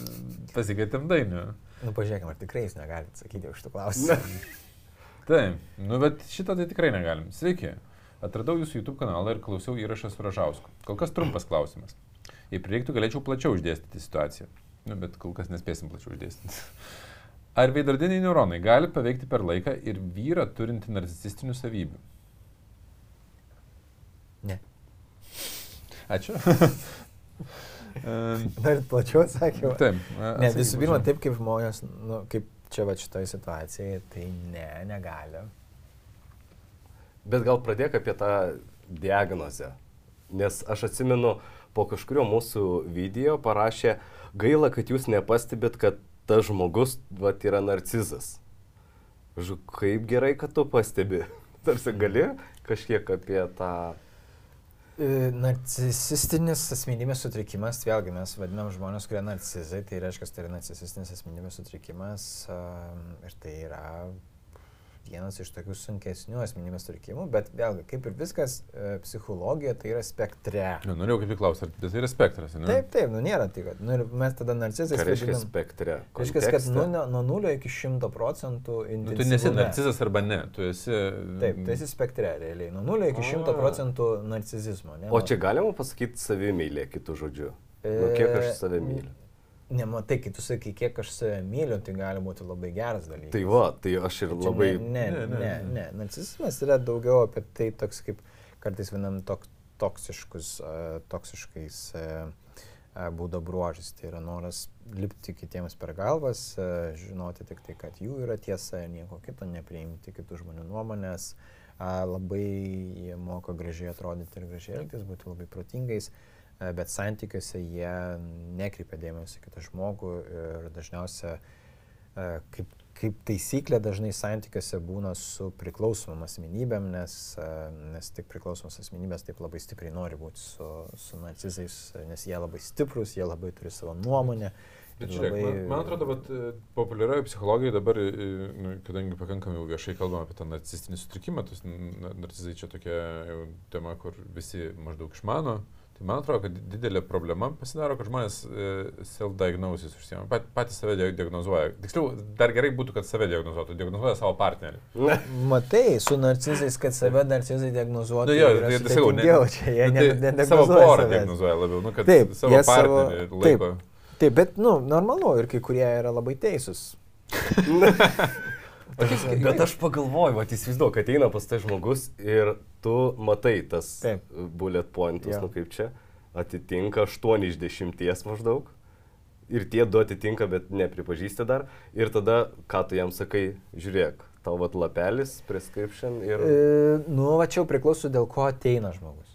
pasikėtėm dainių. Nu, pažiūrėkime, ar tikrai jūs negalite atsakyti už šitą klausimą. Taip, nu bet šitą tai tikrai negalim. Sveiki. Atradau jūsų YouTube kanalą ir klausiau įrašą su Ražausku. Kol kas trumpas klausimas. Jei prireiktų, galėčiau plačiau uždėstyti situaciją. Nu, bet kol kas nespėsim plačiau uždėstyti. Ar veidrodiniai neuronai gali paveikti per laiką ir vyrą turinti narcisistinių savybių? Ne. Ačiū. Em, Dar plačiau atsakymą. Taip. Ne, visų pirma, taip kaip žmonės, nu, kaip čia va šitoje situacijoje, tai ne, negali. Bet gal pradėk apie tą diagnozę. Nes aš atsimenu, po kažkurio mūsų video parašė, gaila, kad jūs nepastebėt, kad tas žmogus vat, yra narcizas. Žu, kaip gerai, kad tu pastebi. Tarsi gali kažkiek apie tą... E, Narcisistinis asmenybės sutrikimas, vėlgi mes vadinam žmonės, kurie narcizai, tai reiškia, tai yra narcisistinis asmenybės sutrikimas ir tai yra vienas iš tokių sunkesnių asmenybės sutrikimų, bet vėlgi, kaip ir viskas, e, psichologija tai yra spektre. Nu, norėjau kaip įklausti, ar tai yra spektras, ne? Taip, taip, nu nėra tai, kad nu, mes tada narcizais Ką reiškia vadinam- spektre? Reiškia, kad nu, nuo, nuo 0 iki 100 procentų Nu, tu intensyvume. nesi narcizas arba ne, tu esi... Taip, tu esi spektre realiai. Nuo 0 iki 100 A. procentų narcizizmo. Ne? O čia galima pasakyti savimylė, kitų žodžių. Nu, kiek aš E, save myliu. Nematai, kai tu sakai, kiek aš save myliu, tai gali būti labai geras dalykas. Tai va, tai aš ir Čia labai... Ne, ne, Ne, ne, ne. Narcisizmas yra daugiau apie tai toks kaip kartais vienam tok, toksiškus, uh, toksiškais uh, būdo bruožais. Tai yra noras lipti kitiems per galvas, uh, žinoti tik tai, kad jų yra tiesa ir nieko kito, nepriimti kitų žmonių nuomonės. Uh, labai moka gražiai atrodyti ir gražiai elgtis, būti labai protingais. Uh, bet santykiuose jie nekreipia dėmesio kitą žmogų ir dažniausiai E, kaip, kaip taisyklė dažnai santykiuose būna su priklausomom asmenybėm, nes, e, nes tik priklausomos asmenybės taip labai stipriai nori būti su, su narcizais, nes jie labai stiprus, jie labai turi savo nuomonę. Bet žiūrėk, man, man atrodo, kad populiarioje psichologijoje dabar, e, nu, kadangi pakankamai jau viešai kalbame apie tą narcistinį sutrikimą, tas narcizai čia tokia tema, kur visi maždaug išmano, tai man atrodo, kad didelė problema pasidaro, kad žmonės e, self-diagnosis užsiema, pat, patys save dia- diagnozuoja. Tiksliau, dar gerai būtų, kad save diagnozuotų, diagnozuoja savo partnerį. Matai, su narcizais, kad save narcizai diagnozuotų, Nu, jo, yra tai- tai sakau, ne- čia, jie Nu, ne, tai ne, savo porą diagnozuoja labiau, nu, kad Taip, savo jie savo- partnerį taip. laiko. Taip, bet, nu, normalu ir kai kurie yra labai teisūs. Bet aš pagalvoju, va, įsivaizduoju, kad ateina pas tai žmogus ir tu matai tas Taip. bullet pointus, Jo. nu kaip čia, atitinka 8 iš 10 maždaug. Ir tie du atitinka, bet nepripažįsti dar. Ir tada, ką tu jam sakai, žiūrėk, tau vat lapelis, prescription ir... E, nu, va čia jau priklauso, dėl ko ateina žmogus.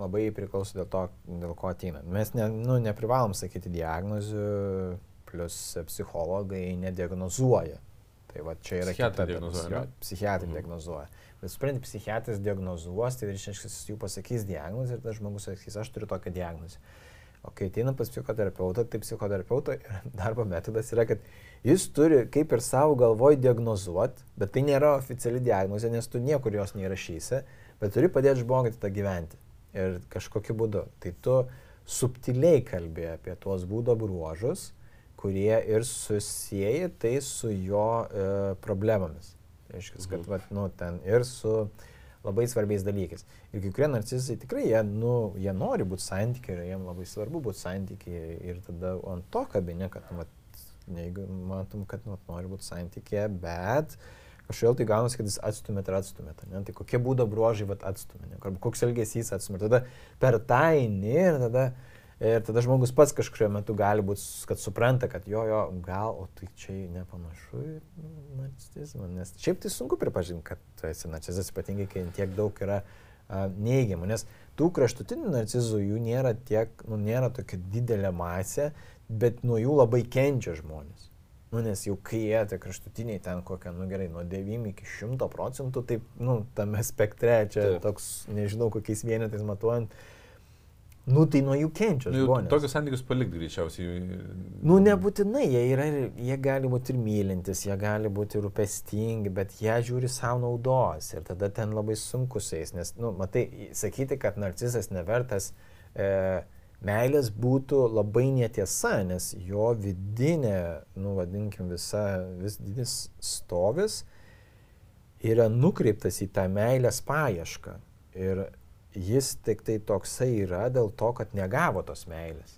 labai priklauso dėl to, dėl ko ateina. Mes ne, nu, neprivalom sakyti diagnozių, plus psichologai nediagnozuoja. Tai va čia yra Psichiatrai kita diagnozuoja, dalis, jo, ne? Psichiatrai Mhm. Bet supranti, psichiatras diagnozuos, tai jis jų pasakys diagnozę ir tas žmogus sakys, aš turiu tokią diagnozę. O kai ateina pas psichoterapeutą, tai psichoterapeuto darbo metodas yra, kad jis turi kaip ir savo galvoj diagnozuoti, bet tai nėra oficiali diagnozė, nes tu niekur jos neįrašysi, bet turi padėti žmogui tą gyventi. Ir kažkokiu būdu. Tai tu subtiliai kalbė apie tuos būdo bruožus, kurie ir susiję tai su jo e, problemomis. Tai reiškia, kad Mhm. vat, nu, ten ir su labai svarbiais dalykais. Ir kai kurie narcizai tikrai, jie, nu, jie nori būti santykiai ir jiems labai svarbu būti santykiai ir tada ant to kabinė, kad, nu, vat, jeigu matom, kad nu, vat, nori būti santykiai, bet kažkodėl tai gaunasi, kad jis atstumėt ir atstumėt. Ne? Tai kokie būdo bruožai vat, atstumė, ne? arba koks elgesys atstumė. Ir tada per tą eini ir tada, ir tada žmogus pats kažkurio metu gali būti, kad supranta, kad jo, jo, gal, o tai čia nepanašu į narcisizmą. Nes šiaip tai sunku pripažinti, kad tu esi narcizas, ypatingai, kai tiek daug yra a, neigiamų. Nes tų kraštutinių narcizų jų nėra tiek, nu, nėra tokia didelė masė, bet nuo jų labai kenčia žmonės. Nu, nes jau kai jie tie kraštutiniai ten kokią, nu gerai, nuo 9 iki 100 procentų, taip, nu, tame spektre, čia Taip. toks, nežinau, kokiais vienetais matuojant, nu, tai nuo jų kenčia Nu, žmonės. tokius santykius palikti greičiausiai. Nu, nebūtinai, jie, yra, jie gali būti ir mylintis, jie gali būti ir rūpestingi, bet jie žiūri savo naudos ir tada ten labai sunku su jais, nes, nu, matai, sakyti, kad narcizas nevertas e, meilės būtų labai netiesa, nes jo vidinė, nu, vadinkim, visa, vis didis stovis yra nukreiptas į tą meilės paiešką. Ir jis tik tai toksai yra dėl to, kad negavo tos meilės.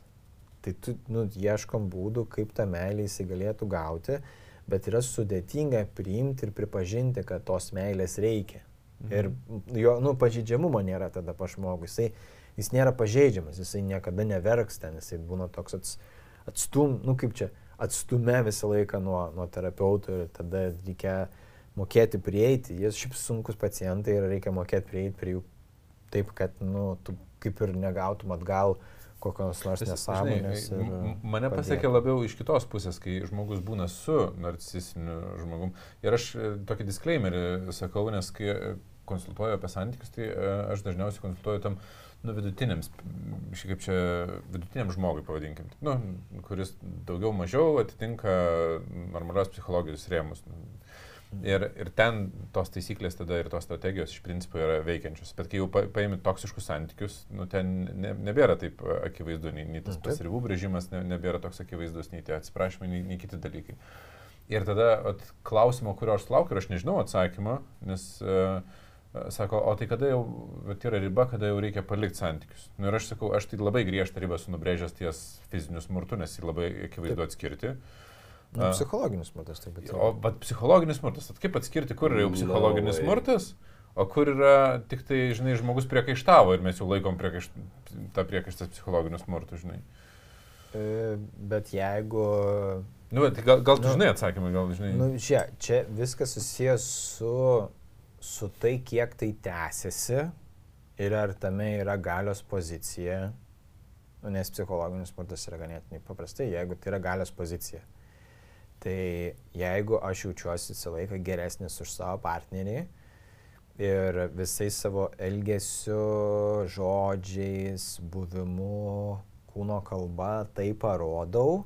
Tai tu, nu, ieškom būdų, kaip tą meilę jisai galėtų gauti, bet yra sudėtinga priimti ir pripažinti, kad tos meilės reikia. Mhm. Ir jo, nu, pažeidžiamumo nėra tada pa žmogui. Jisai, jis nėra pažeidžiamas, jisai niekada neverks ten, jisai būna toks ats, atstum, nu kaip čia, atstume visą laiką nuo, nuo terapeutų ir tada reikia mokėti prieiti. Jie šiaip sunkus pacientai ir reikia mokėti prieiti prie jų taip, kad, nu, tu kaip ir negautum atgal kokios nors nesąmonės. žinai, Mane pasiekė labiau iš kitos pusės, kai žmogus būna su narcisistiniu žmogum. Ir aš e, tokį disclaimerį sakau, nes kai konsultuoju apie santykius, tai e, aš dažniausiai konsultuoju tam nu, vidutiniams, šiaip kaip čia vidutiniam žmogui pavadinkim, nu, kuris daugiau mažiau atitinka normalios psichologijos rėmus. Ir, ir ten tos taisyklės tada ir tos strategijos iš principo yra veikiančios. Bet kai jau pa- paimi toksiškus santykius, nu, ten ne, nebėra taip e, akivaizdu, nei, nei tas Nu, taip. pasiribų brėžimas ne, nebėra toks akivaizdus, nei tie atsiprašymai, nei, nei kiti dalykai. Ir tada at, klausimo, kurio aš laukiu, ir aš nežinau atsakymą, nes uh, sako, o tai kada jau vat yra riba, kada jau reikia palikti santykius. Nu, ir aš sakau, aš tai labai griežtą ribą esu nubrėžęs ties fiziniu smurtu, nes jį labai akivaizdu atskirti. Nu, A. psichologinis smurtas turbūt. O vat, psichologinis smurtas, at kaip atskirti, kur yra jau No psichologinis way. smurtas, o kur yra tik tai, žinai, žmogus priekaištavo ir mes jau laikom priekaišt, tą priekaištą psichologiniu smurtu, žinai. E, bet jeigu... Nu, bet gal, gal tu Nu, žinai atsakymą, gal žinai. Nu, čia, čia viskas susijęs su, su tai, kiek tai tęsiasi ir ar tame yra galios pozicija. Nu, nes psichologinis smurtas yra ganėtinai paprastai, jeigu tai yra galios pozicija. Tai jeigu aš jaučiuosi visą laiką geresnis už savo partnerį ir visais savo elgesiu, žodžiais, buvimu, kūno kalba tai parodau,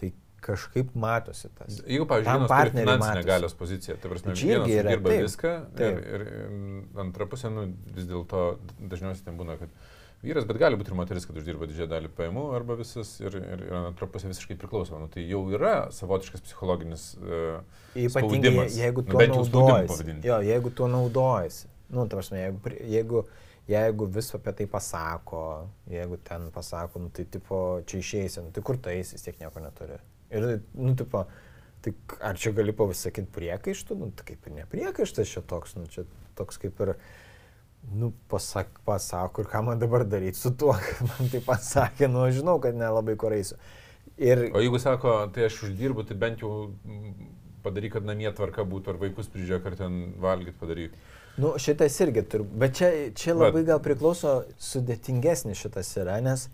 tai kažkaip matosi tas. Jeigu, pavyzdžiui, vienas turi finansinę matosi. galios poziciją, tai prasme, čia vienas yra, dirba taip, viską taip. ir, ir antra pusė, nu, vis dėlto dažniausiai ten būna, kad vyras, bet gali būti ir moteris, kad uždirba didžiąją dalį pajamų arba visas ir, ir, ir antra pusė visiškai priklauso. Nu, tai jau yra savotiškas psichologinis uh, Ypatingai, jeigu Nu, jau spaudimu naudojasi. Jo, jeigu tuo naudojasi. Nu, prasme, jeigu, jeigu, jeigu vis apie tai pasako, jeigu ten pasako, nu, tai tipo, čia išeisi, nu, tai kur tu eisi, vis tiek nieko neturi. Ir, nu, tipo, tai ar čia gali pasakyti priekaištų, nu, tai kaip ir nepriekaištas čia toks, nu, čia toks kaip ir, nu, pasak, pasako, ir ką man dabar daryti su tuo, kad man tai pasakė, nu, aš žinau, kad nelabai kur eisiu. Ir, O jeigu sako, tai aš uždirbu, tai bent jau mm, padaryk, kad namie tvarka būtų, ar vaikus prižiūrėk, ar ten valgyt padaryk. Nu, šitas irgi turi, bet čia, čia Bet- labai gal priklauso sudėtingesnis šitas yra, nes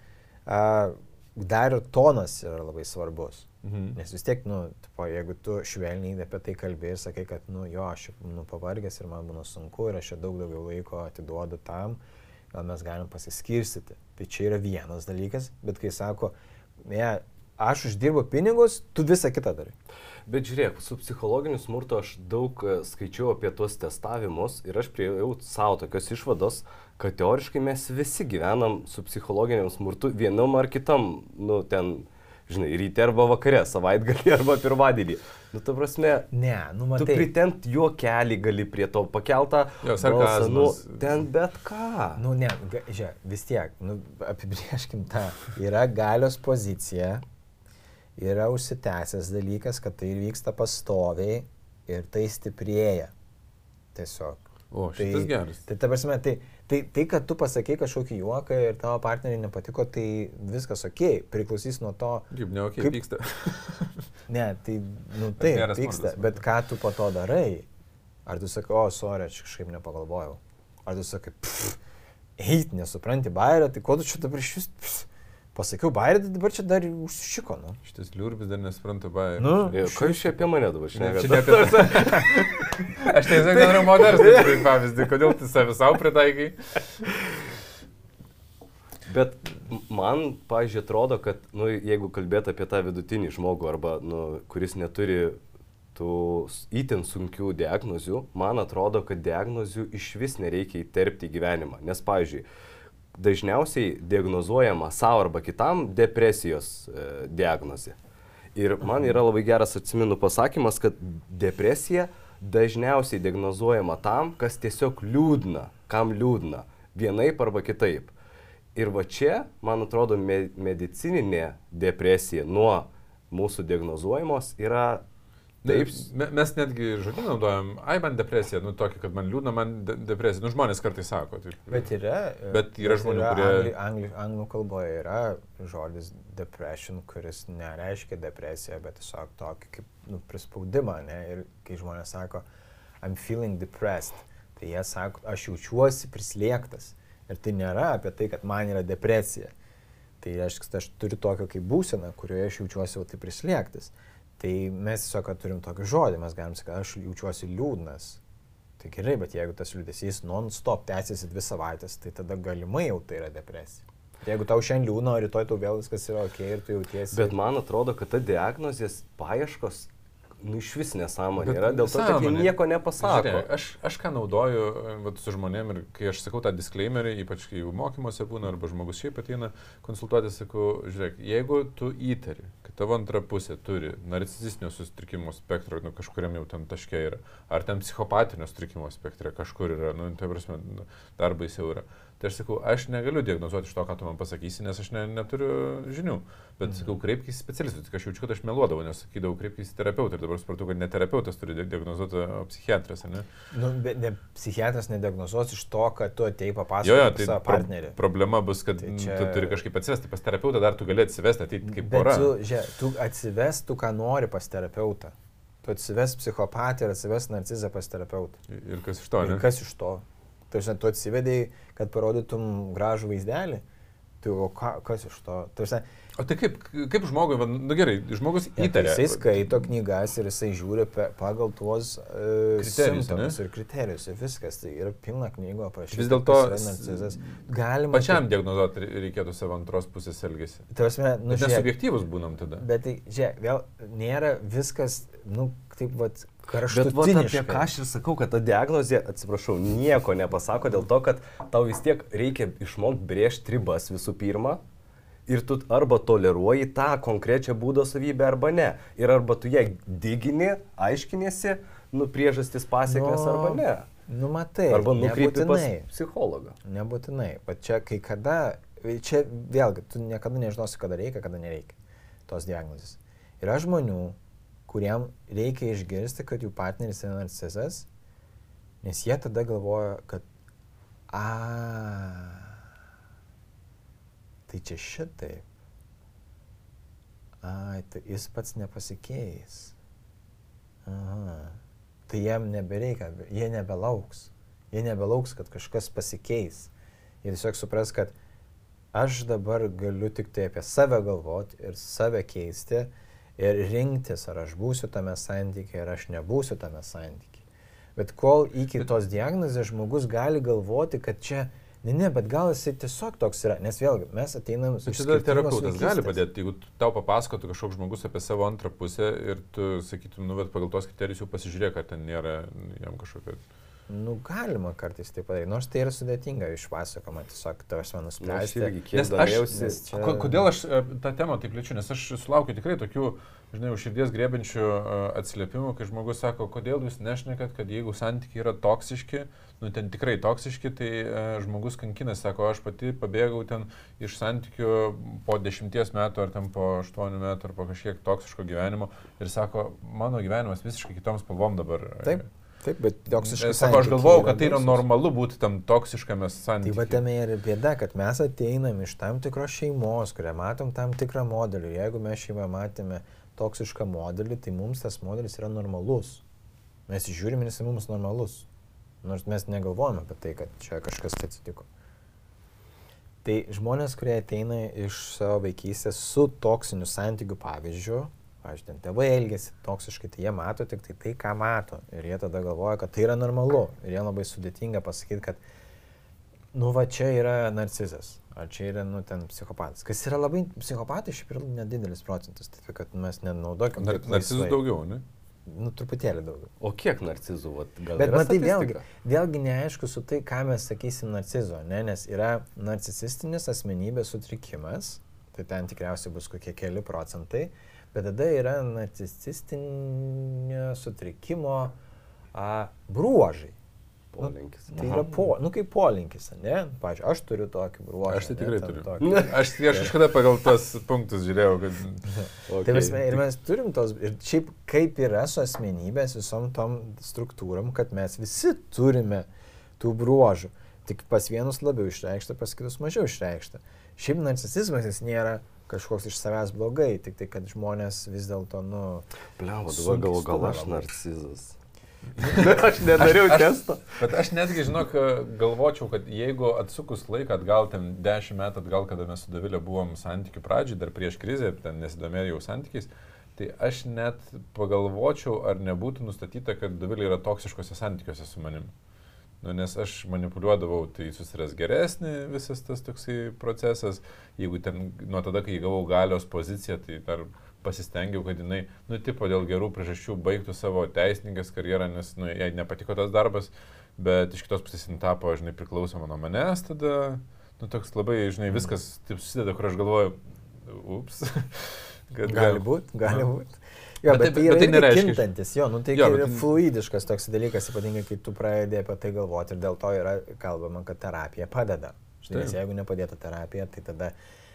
a, dar ir tonas yra labai svarbus. Mhm. Nes vis tiek, nu, tipo, jeigu tu švelniai apie tai kalbėjai ir sakai, kad, nu, jo, aš nu, pavargęs ir man būna sunku ir aš čia daug daugiau laiko atiduodu tam, gal mes galim pasiskirstyti. Tai čia yra vienas dalykas, bet kai sako, ne, aš uždirbu pinigus, tu visą kitą darai. Bet žiūrėk, su psichologiniu smurtu aš daug e, skaičiau apie tuos testavimus ir aš priejau savo tokios išvados, kad teoriškai mes visi gyvenam su psichologiniu smurtu vienam ar kitam, nu, ten, žinai, ryte arba vakare, savaitgalį arba pirmadienį. Nu, ta prasme, Ne, nu, tu matai. pritent juokelį gali prie to pakeltą. Jo, balsą, nu, ten bet ką. Nu, ne, žiūrėk, vis tiek, nu, apibrieškim tą. Yra galios pozicija, yra užsitęsęs dalykas, kad tai vyksta pastoviai ir tai stiprėja. Tiesiog. O, šitas geras. Tai, ta prasme, tai, tai, tai, kad tu pasakei kažkokį juoką ir tavo partneriai nepatiko, tai viskas ok, priklausys nuo to. Kaip ne, okei, Kaip- pyksta. Ne, tai, nu, taip, geras pyksta, bet ką tu po to darai? Ar tu sakai, o, sorry, aš kažkaip nepagalvojau. Ar tu sakai, pff, eit, nesupranti bairę, tai ko tu čia dabar iš vis... pff, Pasakiau bairę, tai dabar čia dar užsišiko, nu. Šitas liurbis dar nesupranta, bai. Nu, E, Ką jūs čia apie mane dabar Ne, čia šnekate? ne apie tai. Aš tiesiog noriu moters, tai pavyzdį, kodėl tu save savo pritaikai. Bet man, pažiūrėjau, atrodo, kad, nu, jeigu kalbėt apie tą vidutinį žmogų, arba, nu, kuris neturi tų itin sunkių diagnozių, man atrodo, kad diagnozių iš vis nereikia įterpti į gyvenimą. Nes, pavyzdžiui, dažniausiai diagnozuojama savo arba kitam depresijos e, diagnozė. Ir man yra labai geras atsiminu pasakymas, kad depresija dažniausiai diagnozuojama tam, kas tiesiog liūdna, kam liūdna, vienaip arba kitaip. Ir va čia, man atrodo, me medicininė depresija nuo mūsų diagnozuojamos yra taip. Me, mes netgi žodį naudojam, ai man depresija, nu tokia, kad man liūdna, man de depresija. Nu žmonės kartais sako. Taip. Bet yra. Bet yra žmonių, kurie- Angli, angli, anglų kalboje yra žodis depression, kuris nereiškia depresiją, bet tiesiog tokį kaip nu, prispaudimą. Ne? Ir kai žmonės sako, I'm feeling depressed, tai jie sako, aš jaučiuosi prislėgtas. Ir tai nėra apie tai, kad man yra depresija. Tai reiškia, aš turiu tokią kaip būseną, kurioje aš jaučiuosi jau taip prislėgtas. Tai mes tiesiog turim tokį žodį, mes galim sakyti, aš jaučiuosi liūdnas. Tai gerai, bet jeigu tas liūdėsys non-stop tęsiasi dvi savaitės, tai tada galimai jau tai yra depresija. Jeigu tau šiandien liūdna, o rytoj tau vėl viskas yra ok ir tu jautiesi. Bet man atrodo, kad ta diagnozės paieškos, nu iš vis nesąmonė yra, dėl to, kad jie nieko nepasako. Žiūrėk, aš, aš ką naudoju e, vat, su žmonėm ir kai aš sakau tą disclaimerį, ypač kai jau mokymuose būna arba žmogus šiaip ateina konsultuoti, sakau, žiūrėk, jeigu tu įtari, kad tavo antra pusė turi narcisistinio susitrikimo spektro, nu, kažkuriam jau ten taške yra, ar ten psichopatinio sutrikimo spektre kažkur yra, nu, tai prasme, nu, dar baisiau yra. Tai aš sakau, aš negaliu diagnozuoti iš to, ką tu man pasakysi, nes aš ne, neturiu žinių. Bet Mhm. sakau, kreipkis į specialistus, tik aš jaučiu, kad aš meluodavau, nes sakydavau, kreipkis į terapeutą ir dabar supratau, kad ne terapeutas turi di- diagnozuoti, o psichiatras, ne? Nu, bet ne, psichiatras nediagnozuos iš to, kad tu atei Jo, papasakoti jo, apie tai savo pro partnerį. problema bus, kad Tai čia- tu turi kažkaip atsivesti pas terapeutą, dar tu gali atsivesti, ateiti kaip pora. tu, žiūrėk, tu atsives, tu ką nori pas terapeutą. Tu atsives psichopatį ir atsives narcizą pas terapeutą. Ir kas iš to, ne? Ir kas iš to? Tai žinai, tu atsivedėjai, kad parodytum gražų vaizdelį. Tai o ką, kas iš to? Tai, žinai, O tai kaip, kaip žmogui, va, nu gerai, žmogus Ja, tai įtarė. Jisai skaito knygas ir jisai žiūri pe, pagal tuos uh, simptomus ir kriterijus ir viskas. Tai yra pilna knygo aprašyta. Vis dėlto. Galima. Pačiam diagnozuoti reikėtų savo antros pusės elgesį. Tai prasme, nu, žiūrėk, Nesubjektyvus būnam tada. bet tai, žiūrėk, vėl nėra viskas, nu, taip vad, Bet va, kraštutiniškai. apie ką aš ir sakau, kad ta diagnozė, atsiprašau, nieko nepasako dėl to, kad tau vis tiek reikia išmokti brėžti ribas visų pirma. Ir tu arba toleruoji tą konkrečią būdo savybę arba ne. Ir arba tu ją digini, aiškinėsi, nu priežastis pasiekmes Nu, arba ne. Nu, matai. Arba nukreipi pas psichologą. Nebūtinai. Bet čia kai kada, čia vėlgi, tu niekada nežinosi, kada reikia, kada nereikia tos diagnozės. Yra žmonių, kuriem reikia išgirsti, kad jų partneris yra narcizas, nes jie tada galvoja, kad, a, tai čia šitaip. Ai, tai jis pats nepasikeis. Aha. Tai jiem nebereikia, jie nebelauks. Jie nebelauks, kad kažkas pasikeis. Jie tiesiog supras, kad aš dabar galiu tik tai apie save galvoti ir save keisti ir rinktis, ar aš būsiu tame santykiai, ar aš nebūsiu tame santykiai. Bet kol iki tos diagnozės žmogus gali galvoti, kad čia, ne, ne, bet gal jisai tiesiog toks yra, nes vėlgi mes ateinam iš čia dar terapeutas gali padėti, jeigu tau papasakotų kažkoks žmogus apie savo antrą pusę ir tu sakytum, nu, bet pagal tos kriterijus jau pasižiūrėk, ar ten nėra jam kažkokio... Nu, galima kartais tai padaryti, nors tai yra sudėtinga išpasakoma, tiesiog tavęs man nuspręsti. irgi kiek Nes aš, nes čia- ko- kodėl aš e, tą temą taip liečiu, nes aš sulaukiu tikrai tokių, žinai, už širdies grėbinčių e, atsiliepimų, kai žmogus sako, kodėl jūs nešnekat, kad jeigu santykiai yra toksiški, nu ten tikrai toksiški, tai e, žmogus kankinasi, sako, aš pati pabėgau ten iš santykių po dešimties metų ar ten po aštuonių metų ar po kažkiek toksiško gyvenimo ir sako, mano gyvenimas visiškai kitoms spalvom dabar. Taip, taip, bet toksiškas. Sako, aš galvojau, kad tai yra normalu būti tam toksiškame Tai santykiu. va tame ir bėda, kad mes ateinam iš tam tikros šeimos, kurią matom tam tikrą modelį. Jeigu mes šeimoje matėme toksišką modelį, tai mums tas modelis yra normalus. Mes žiūrime, jis mums normalus. Nors mes negalvojame apie tai, kad čia kažkas tai atsitiko. Tai žmonės, kurie ateina iš savo vaikystės su toksiniu santykiu pavyzdžiu, aš ten tėvai elgesi toksiškai, tai jie mato tik tai tai, ką mato. Ir jie tada galvoja, kad tai yra normalu. Ir jie labai sudėtinga pasakyti, kad nu va čia yra narcizas, ar čia yra, nu, ten psichopatas. Kas yra labai, psichopatai šiaip yra nedidelis procentas, tai kad mes nenaudokim. Nar, laisvai. daugiau, ne? Nu, truputėlį daugiau. O kiek narcizų? Vat, gal Bet matai, vėlgi, vėlgi neaišku su tai, ką mes sakysim narcizo, ne? nes yra narcisistinis asmenybės sutrikimas, tai ten tikriausiai bus kokie keli procentai, bet tada yra narcisistinio sutrikimo a, bruožai. Polinkis. Tai yra po, nu, kaip polinkis, ne? Pavyzdžiui, aš turiu tokį bruožą. Aš tai ne, tikrai ten turiu. tokį. Aš, aš kažkada pagal tas punktus žiūrėjau, kad... Okay. Tai mes, ir mes turim tos, ir šiaip kaip yra su asmenybės visom tom struktūrom, kad mes visi turime tų bruožų. Tik pas vienus labiau išreikšta, pas kitus mažiau išreikšta. Šiaip narcisizmas jis nėra kažkoks iš savęs blogai, tik tai, kad žmonės vis dėlto, nu... Pliau, dabar gal stumia aš narcizas. aš nedariau Aš- aš- testo. Bet aš netgi, žinok, galvočiau, kad jeigu atsukus laiką atgal, ten 10 metų atgal, kada mes su Davilė buvom santykių pradžiai, dar prieš krizę, ten nesidomėjau santykiais, tai aš net pagalvočiau, ar nebūtų nustatyta, kad Davilė yra toksiškose santykiuose su manim. Nu, nes aš manipuliuodavau, tai susiras geresnį visas tas toksai procesas. Jeigu ten nuo tada, kai gavau galios poziciją, tai dar pasistengiau, kad jinai, nu, tipo dėl gerų priežasčių baigtų savo teisininkės karjerą, nes, nu, jai nepatiko tas darbas, bet iš kitos pusės jin tapo, žinai, priklausoma nuo manęs, tada, nu, toks labai, žinai, viskas taip susideda, kur aš galvoju, ups. Gali būti, gali būti. Jo, Bet bet, tai- bet tai bet tai nereiškia- kintantis, jo, nu tai Jo, bet yra tai- fluidiškas toks dalykas, ypatingai kai tu pradedi apie tai galvoti ir dėl to yra kalbama, kad terapija padeda. Žinai, nes jeigu nepadėtų terapija, tai tada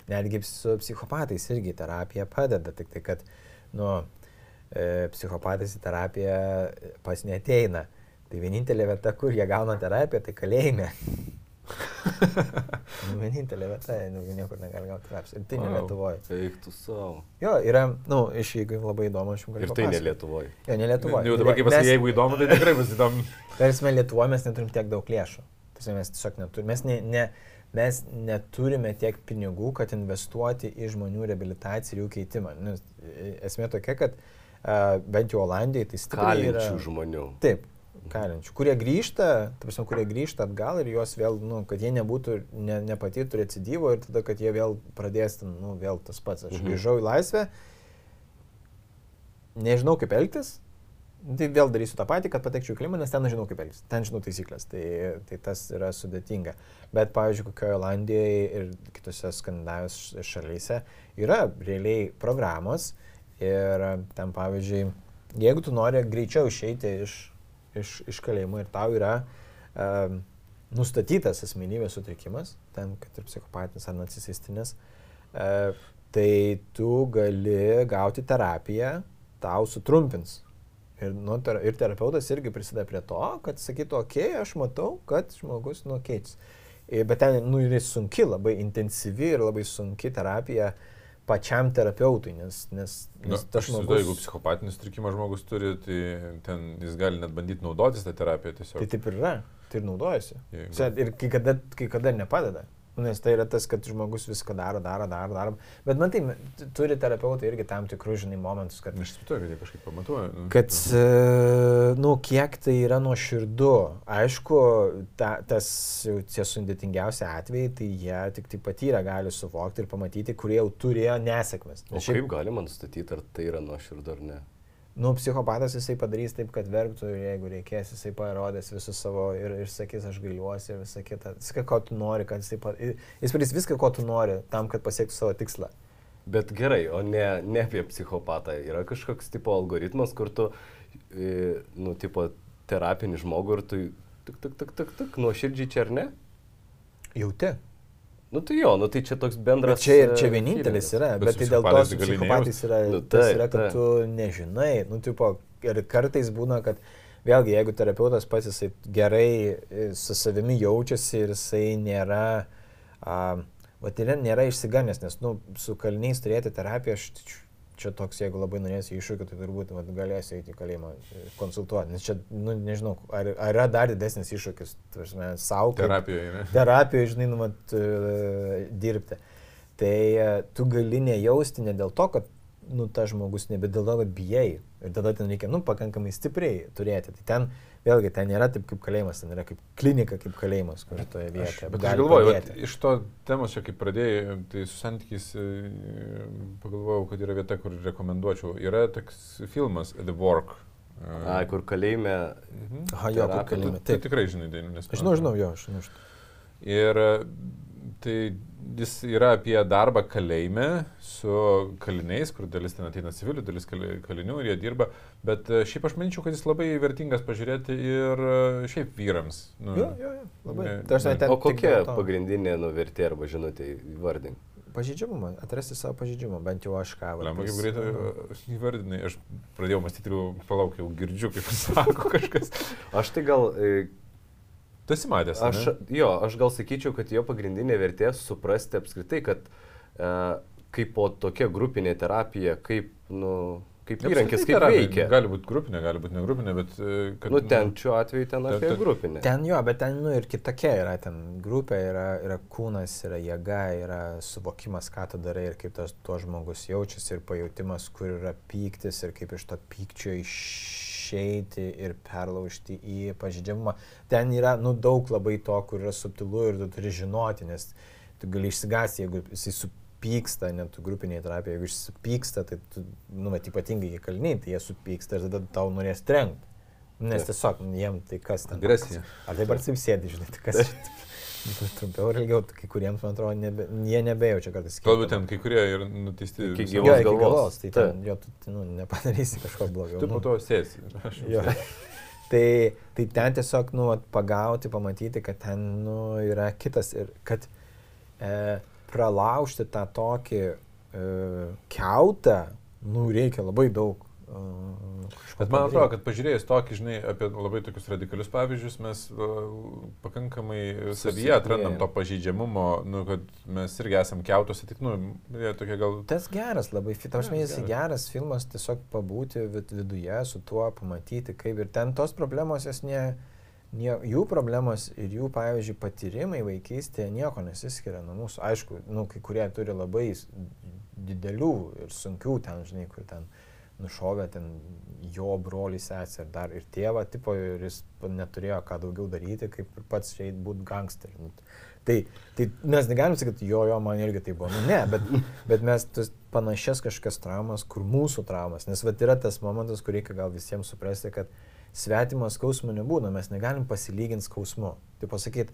netgi su psichopatais irgi terapija padeda, tik tai kad, nu, e, psichopatais į terapiją pas neteina. Tai vienintelė vieta, kur jie gauna terapiją, tai kalėjime. Nu, vienintelė vieta, nu, niekur negali gauti terapijos. Ir tai ne Wow. Lietuvoje. Eik tu savo. Jo, yra, na, nu, iš jeigu labai įdomu, aš jums galiu. Ir tai ne. Lietuvoje. Jo, ne Lietuvoje. Jau dabar, kaip pasakai, jeigu įdomu, tai tikrai bus įdomu. Tarsi Lietuvoje mes neturim tiek daug lėšų. Tarsi mes tiesiog neturime. Mes, ne, ne, mes neturime tiek pinigų, kad investuoti į žmonių reabilitaciją ir jų keitimą. Nes e, esmė tokia, kad uh, bent jau Olandijoje tai stipriai yra... Kalinčių žmonių. Taip, kalinčių. Kurie grįžta, ta prasme, kurie grįžta atgal ir juos vėl, nu, kad jie nebūtų, ne, nepatirtų recidyvo ir tada, kad jie vėl pradės, nu, vėl tas pats. Aš Mhm. grįžau į laisvę, nežinau kaip elgtis, tai vėl darysiu tą patį, kad patekčiau į klimą, nes ten žinau kaip elgtis, ten žinau taisyklės, tai, tai tas yra sudėtinga. Bet, pavyzdžiui, kokioje Olandijoje ir kitose Skandinavijos šalyse yra realiai programos ir ten, pavyzdžiui, jeigu tu nori greičiau išeiti iš, iš, iš kalėjimo ir tau yra um, nustatytas asmenybės sutrikimas, ten, kad ir psichopatinis ar narcisistinis, uh, tai tu gali gauti terapiją, tau sutrumpins. Ir, nu, ter, ir terapeutas irgi prisideda prie to, kad sakytų, okei, okay, aš matau, kad žmogus nukeitis. Bet ten, nu, yra sunki, labai intensyvi ir labai sunki terapija pačiam terapeutui, nes, nes, nes aš tas žmogus... žmogus... Jeigu psichopatinį sutrikimą žmogus turi, tai ten jis gali net bandyti naudotis tą terapiją tiesiog. Tai taip ir yra. tai ir naudojasi. Jeigu- Ir kai kada, kai kada nepadeda. Nu, Nes tai yra tas, kad žmogus viską daro, daro, daro, daro. Bet man tai turi terapeutai irgi tam tikrus, žinai, momentus, kad Aš supratau, kad jie kažkaip pamatuoja. nu, Kad, e, nu, kiek tai yra nuoširdu. Aišku, ta, tas jau tie sudėtingiausi atvejai, tai jie tik tai patyrę gali suvokti ir pamatyti, kurie jau turėjo nesėkmės. O šiaip, kaip galima nustatyti, ar tai yra nuoširdu ar ne? Nu, psichopatas jisai padarys taip, kad verktų ir jeigu reikės, jisai parodės visus savo ir, ir sakys, aš gailiuosi ir visą kitą. Viską, ko tu nori, kad jisai, pa- jis padarys viską, ko tu nori, tam, kad pasiektų savo tikslą. Bet gerai, o ne, ne apie psichopatą. Yra kažkoks tipo algoritmas, kur tu, nu, tipo terapinį žmogų ir tu, tik, tik, tik, tik, tik, nuoširdžiai čia ar ne? Jauti. Nu tai jo, nu tai čia toks bendras. Bet čia ir čia e, vienintelis feelingas. yra, Bet bet tai dėl to su gali psichopatais yra, Nu, tas taip, yra, kad taip. tu nežinai, nu, tipo, ir kartais būna, kad vėlgi, jeigu terapeutas pats jisai gerai e, su savimi jaučiasi ir jisai nėra, a, va, tai nėra išsiganęs, nes, nu, su kaliniais turėti terapiją, aš čia toks, jeigu labai norėsi iššūkio, tai turbūt vat, galėsi eiti į kalėjimą e, konsultuoti, nes čia, nu, nežinau, ar, ar yra dar didesnis iššūkis, savo Terapijoje, ne? terapijoje, žinai, nu, mat, e, dirbti. Tai e, tu gali nejausti ne dėl to, kad, nu, tas žmogus, ne, bet dėl to, kad bijai. Ir tada ten reikia, nu, pakankamai stipriai turėti. Tai ten, vėlgi, ten nėra taip kaip kalėjimas, ten yra kaip klinika, kaip kalėjimas, kur toje Aš, vietoje. bet aš galvoju, vat, iš to temos čia kaip pradėjai, tai su santykiais e, pagalvojau, kad yra vieta, kur rekomenduočiau. Yra toks filmas The Work. E, Ai, kur kalėjime. mhm. Aha, jo, kaip kalėjime. Tu Taip. tikrai žinai, tai nes... Aš žinau, žinau, jo, aš žinau. Ir e, tai jis yra apie darbą kalėjime su kaliniais, kur dalis ten ateina civilių, dalis kali- kalinių ir jie dirba. Bet e, šiaip aš manyčiau, kad jis labai vertingas pažiūrėti ir e, šiaip vyrams. Nu, Jo, jo, jo, labai. Ne- ne- ten O kokia pagrindinė nuvertė arba žinutė įvardink? Pažydžiamumą, atrasti savo pažydžiamumą, bent jau aš ką. Lemba, kaip greitai nu, e, įvardinai, aš pradėjau mąstyti ir palaukiau, girdžiu, kaip sako kažkas. Aš tai gal, e, Tu esi matęs. aš, ane? jo, aš gal sakyčiau, kad jo pagrindinė vertė suprasti apskritai, kad e, kaip po tokia grupinė terapija, kaip, nu, kaip įrankis, Apskritai kaip terapija veikia. Gali būti grupinė, gali būti negrupinė, bet... e, Kad, Nu, ten šiuo atveju ten ten- apie ten- grupinę. Ten jo, bet ten nu, ir kitokia yra, ten grupė, yra, yra kūnas, yra jėga, yra suvokimas, ką tu darai ir kaip tas tuo žmogus jaučiasi ir pajūtimas, kur yra pyktis ir kaip iš to pykčio išeiti ir perlaužti į pažydžiamumą. Ten yra nu, daug labai to, kur yra subtilu ir tu turi žinoti, nes tu gali išsigasti, jeigu jisai supyksta, net tu grupinėje terapijoje, jeigu jis supyksta, tai tu, nu, bet ypatingai jie kaliniai, tai jie supyksta ir tada tau norės trenkti. Nes Taip. tiesiog nu, jiem tai kas ten. Agresija. Ar taip ar taip sėdi, žinai, tai kas. Nu, Trumpiau ir ilgiau, kai kuriems, man atrodo, nebe, jie nebejaučia kartais. Galbūt ten kai kurie ir nuteisti. Iki gyvos jo, galvos. galvos, tai ten, jo, tu nu, nepadarysi kažko blogiau. Tu po nu. to sėsi. Tai, tai ten tiesiog, nu, pagauti, pamatyti, kad ten, nu, yra kitas ir kad e, pralaužti tą tokį e, keutą, nu, reikia labai daug. Bet man atrodo, kad pažiūrėjus tokį, žinai, apie labai tokius radikalius pavyzdžius, mes uh, pakankamai savyje atrandam to pažeidžiamumo, nu, kad mes irgi esam keutuose, tik, nu, jie tokie gal... Tas geras labai, fi- ta prasme, Jo, jis geras. geras filmas, tiesiog pabūti vid viduje su tuo, pamatyti kaip ir ten tos problemos, jos ne, nie, jų problemos ir jų, pavyzdžiui, patyrimai vaikystėje nieko nesiskiria nuo mūsų. Aišku, nu, kai kurie turi labai didelių ir sunkių ten, žinai, kur ten nušovė ten jo brolį sesę ir dar ir tėvą, tipo, ir jis neturėjo ką daugiau daryti, kaip ir pats šiai būti gangsteriu. Nu, Tai, tai mes negalim sakyti, jo, jo, man irgi tai buvo. Nu, ne, bet, bet mes panašias kažkokias traumas, kur mūsų traumas. Nes va yra tas momentas, kur reikia gal visiems suprasti, kad svetimo skausmo nebūna, mes negalim pasilyginti skausmu. Tai pasakyti,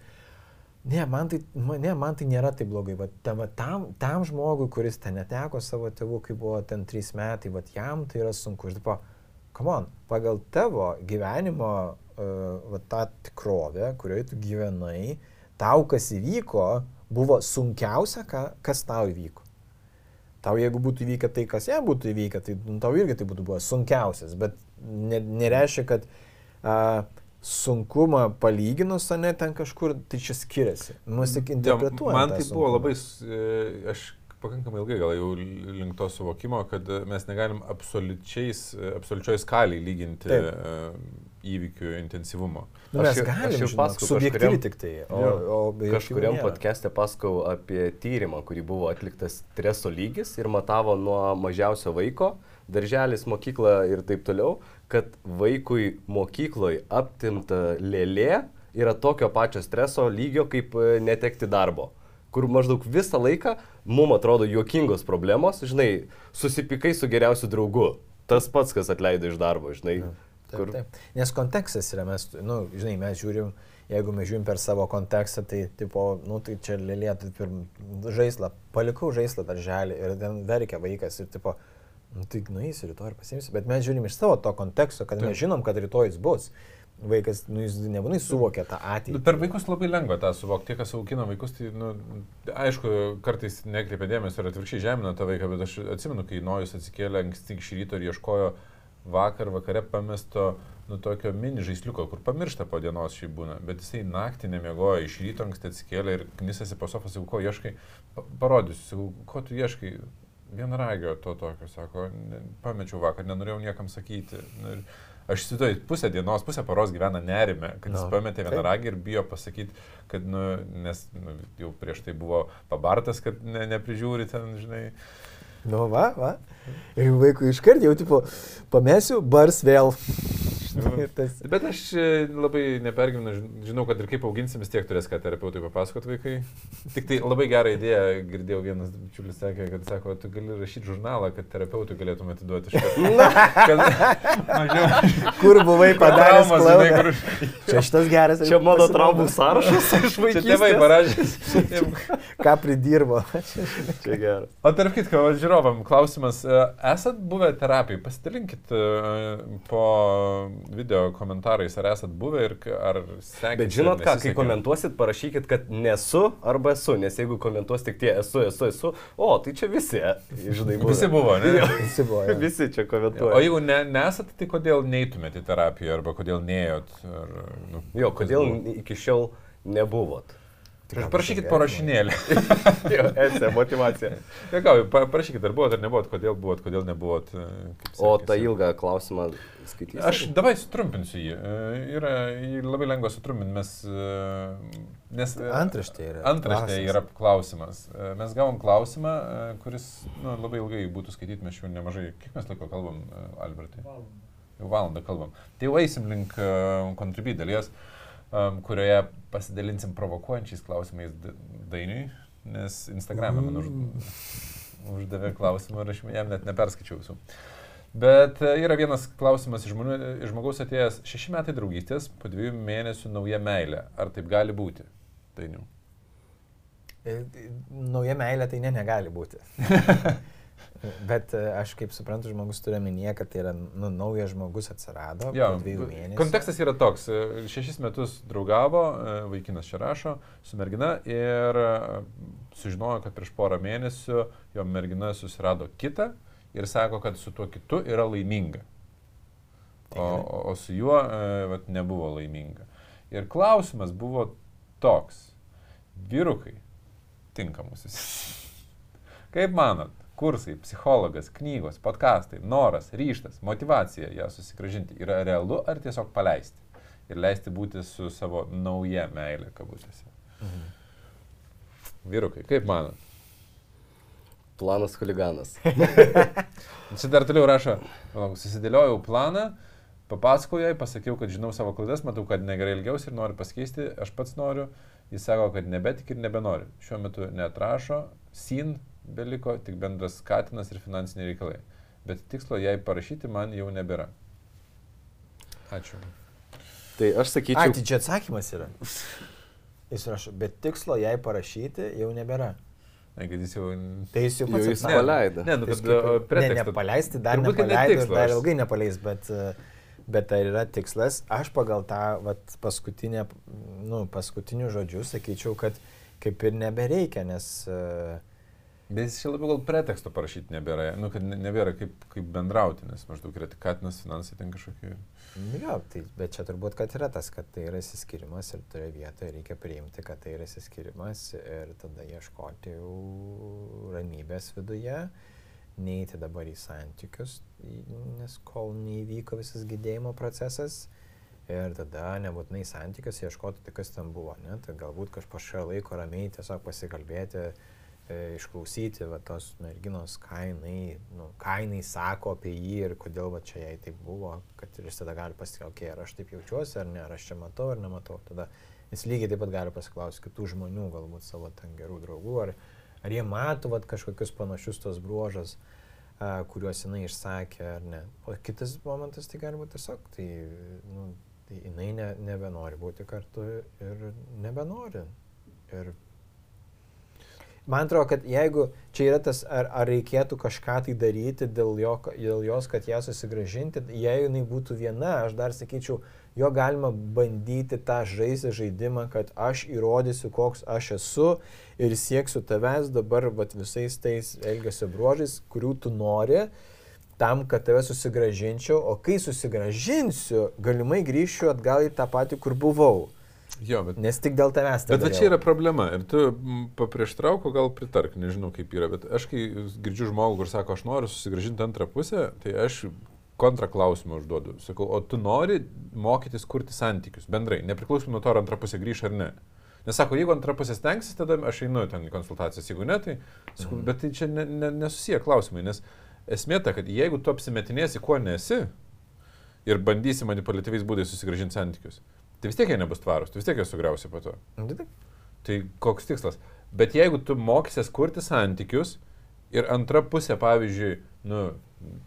ne man, tai, ne, man tai nėra taip blogai. Va, ta, va, tam, tam žmogui, kuris ten neteko savo tėvų, kai buvo ten trys metai, va, jam tai yra sunku. Ir tipo, come on, pagal tavo gyvenimo uh, va, tą tikrovę, kurioje tu gyvenai, tau kas įvyko, buvo sunkiausia, ką, kas tau įvyko. Tau jeigu būtų įvykę tai, kas jam būtų įvykę, tai nu, tau irgi tai būtų buvęs sunkiausias, bet ne, nereiškia, kad a, sunkumą palyginus, o ne ten kažkur, tai čia skiriasi. Mus tik Jo, interpretuojame. Man tai buvo labai, e, aš pakankamai ilgai gal jau link to suvokimo, kad mes negalim absoliučiais, absoliučioj skaliai lyginti Taip. e, įvykių intensyvumo. Nu, Aš mes jau- aš galim, jau žinok, pasakojau subjektyvi tik tai. O, o Kažkuriam podcast'e pasakau apie tyrimą, kurį buvo atliktas streso lygis ir matavo nuo mažiausio vaiko, darželis, mokykla ir taip toliau, kad vaikui mokykloje aptimta lėlė yra tokio pačio streso lygio kaip e, netekti darbo. Kur maždaug visą laiką mums atrodo juokingos problemos, žinai, susipikai su geriausiu draugu. Tas pats, kas atleido iš darbo, žinai. Taip, taip. Nes kontekstas yra, mes, nu, žinai, mes žiūrim, jeigu mes žiūrim per savo kontekstą, tai, tipo, nu, tai čia lėlėtų per žaislą, palikau žaislą darželį ir ten verkia vaikas ir, tipo, nu, tai nueisi rytoj ir pasimsi, bet mes žiūrim iš savo to konteksto, kad mes žinom, kad rytoj jis bus. Vaikas, nu, jis nebūnai suvokia tą Nu, ateitį. per vaikus labai lengva tą suvokti, tie, kas augina vaikus, tai, nu, aišku, kartais nekreipia dėmesio ir atvirkščiai žemina tą vaiką, bet aš atsimenu, kai Nojus atsikėlė anksti iš ryto ir ieškojo vakar vakare pamesto, nu, tokio mini žaisliuko, kur pamiršta po dienos šį būna, bet jisai naktį nemiegojo, iš ryto anksti atsikėlė ir knisasi po sofą, sakau, ko ieškai, Pa- parodysiu, ko tu ieškai. Vienaragio to tokio, sako, pamečiau vakar, nenorėjau niekam sakyti. Ir aš įsivaizduoju, pusę dienos, pusę paros gyvena nerime, kad jis Nu, pametė vienaragį ir bijo pasakyti, kad, nu, nes nu, jau prieš tai buvo pabartas, kad ne, neprižiūri ten, žinai. Nu, va, va. Ir vaikui iškart jau, tipo, pamesiu, bars vėl. Tas, Bet aš e, labai nepergyvenu, žin- žinau, kad ir kaip auginsim, vis tiek turės ką terapeutai papasakot vaikai. Tik tai labai gerą idėją girdėjau vienas bičiulis sakė, kad sako, tu gali rašyti žurnalą, kad terapeutui galėtum atiduoti iš karto. Kur buvai padaręs kur- Čia šitas geras. Čia mano traumų sąrašas iš Čia tėvai parašė. Ką pridirbo. Čia geras. O tarp kitko, va, žiūrovam, klausimas. e, Esat buvę terapijai? Pasidalinkit e, po video komentarais, ar esat buvę ir ar sekėte. Bet žinot ką, kai komentuosit, parašykit, kad nesu arba esu, nes jeigu komentuos tik tie esu, esu, esu, o tai čia visi, žinai, buvę. Visi buvo, ne? Visi buvo. jo. Visi čia O komentuoja. jeigu ne, nesat, tai kodėl neitumėte į terapiją arba kodėl neėjot? Ar, nu, Jo, kodėl buvo? iki šiol nebuvot? Praš- Parašykit parašinėlį. Jo, esė, motivacija. Jėgauju, parašykit, ar buvot ar nebuvot, kodėl buvot, kodėl nebuvot. e, O tą ilgą klausimą skaitysiu. Aš dabar sutrumpinsiu jį. E, Yra jį labai lengva sutrumpinti, mes... e, Nes, Antraštė yra Antraštė yra klausimas. Mes gavom klausimą, kuris nu, labai ilgai būtų skaityti, mes jau nemažai. Kiek mes laiko kalbam, Albertai? Jau valandą kalbam. Tai jau eisim link uh, kontribį dalies, um, kurioje pasidalinsim provokuojančiais klausimais da- dainiui, nes Instagram'e man už, uždavė klausimą ir aš jam net neperskaičiau visų. Bet e, yra vienas klausimas iš, žmonių, iš žmogaus atėjęs šeši metai draugystės, po dviejų mėnesių nauja meilė. Ar taip gali būti? Dainiu. E, Nauja meilė tai ne, negali būti. Bet e, aš kaip suprantu, žmogus turi minėję, kad tai yra nu, naujas žmogus atsirado Jo, dviejų mėnesių. kontekstas yra toks. e, Šešis metus draugavo, e, vaikinas čia rašo, su mergina ir sužinojo, kad prieš porą mėnesių jo mergina susirado kitą ir sako, kad su tuo kitu yra laiminga. O, o, o su juo vat, nebuvo laiminga. Ir klausimas buvo toks. Vyrukai, tinkamusis. Kaip manot, kursai, psichologas, knygos, podkastai, noras, ryštas, motivacija ją susigražinti yra realu ar tiesiog paleisti ir leisti būti su savo nauja meilė kabutėse. Mhm. Vyrukai, kaip manot? Planas huliganas. Čia dar toliau rašo, susidėliojau planą, papasakojau jai, pasakiau, kad žinau savo klaidas, matau, kad negerai ilgiausi ir noriu pasikeisti, aš pats noriu, jis sako, kad nebetik ir nebenori. Šiuo metu netrašo, sin beliko tik bendras skatinas ir finansiniai reikalai. Bet tikslo jai parašyti man jau nebėra. Ačiū. Tai aš Ai, sakyčiau, tai čia atsakymas yra. Jis rašo, bet tikslo jai parašyti jau nebėra. Ne, kad jis jau... Tai jis jau Jau pats jis atsakė. paleido. Ne, nu, Jis kad kaip ir- uh, Ne, pretekstą. nepaleisti, dar ne nepaleido ir tikslas. dar ilgai nepaleis, bet, e, bet ar yra tikslas? Aš pagal tą vat, paskutinę, nu, paskutinius žodžius sakyčiau, kad kaip ir nebereikia, nes uh, Bet jis čia labiau gal preteksto parašyti nebėra, nu, kad ne- nebėra kaip, kaip bendrauti, nes maždaug yra tik katinas finansai ten kažkokie. Nu Jo, tai, bet čia turbūt, kad yra tas, kad tai yra įsiskirimas ir toje vietoje reikia priimti, kad tai yra įsiskirimas ir tada ieškoti jau ramybės viduje, neiti dabar į santykius, nes kol neįvyko visas gydėjimo procesas Ir tada nebūtinai santykiuose ieškoti, tai kas ten buvo, ne? Tai galbūt kažkaip laiko ramiai tiesiog pasikalbėti, e, išklausyti va, tos merginos, ką jinai, nu, ką jinai sako apie jį ir kodėl va, čia jai taip buvo, kad ir jis tada gali pasitikėti, okay, ar aš taip jaučiuosi, ar ne, ar aš čia matau, ar nematau. Tada jis lygiai taip pat gali pasiklausyti kitų žmonių, galbūt savo ten gerų draugų, ar, ar jie mato va, kažkokius panašius tos bruožas. Uh, kuriuos jinai išsakė ar ne. O kitas momentas tai gali būti tiesiog, tai, nu, tai jinai ne, nebenori būti kartu ir nebenori. Ir man atrodo, kad jeigu čia yra tas, ar, ar reikėtų kažką tai daryti dėl, jo, dėl jos, kad ją susigražinti, jei jinai būtų viena, aš dar sakyčiau, jo galima bandyti tą žaisti žaidimą, kad aš įrodysiu, koks aš esu ir sieksiu tavęs dabar vat, visais tais elgesio bruožais, kurių tu nori, tam, kad tave susigražinčiau, o kai susigražinsiu, galimai grįšiu atgal į tą patį, kur buvau. Jo, bet, Nes tik dėl tavęs bet va čia yra problema. Ir tu paprieštrauk, gal pritark, nežinau kaip yra, bet aš kai girdžiu žmogų, kur sako, aš noriu susigražinti antrą pusę, tai aš kontraklausimą užduodu. Sakau, o tu nori mokytis kurti santykius bendrai, nepriklausomai nuo to, ar antra pusė grįš ar ne. Nes sako, jeigu antra pusė stengsis, tada aš einu ten į konsultacijas, jeigu ne, tai sakau, mm. bet tai čia ne, ne, nesusiję klausimai, nes esmė ta, kad jeigu tu apsimetinėsi, kuo nesi ir bandysi manipuliatyviais būdais susigražinti santykius, tai vis tiek jie nebus tvarus, tu vis tiek juos sugriausi po to. Nu, Tai koks tikslas? Bet jeigu tu mokysies kurti santykius ir antra pusė, pavyzdžiui, nu,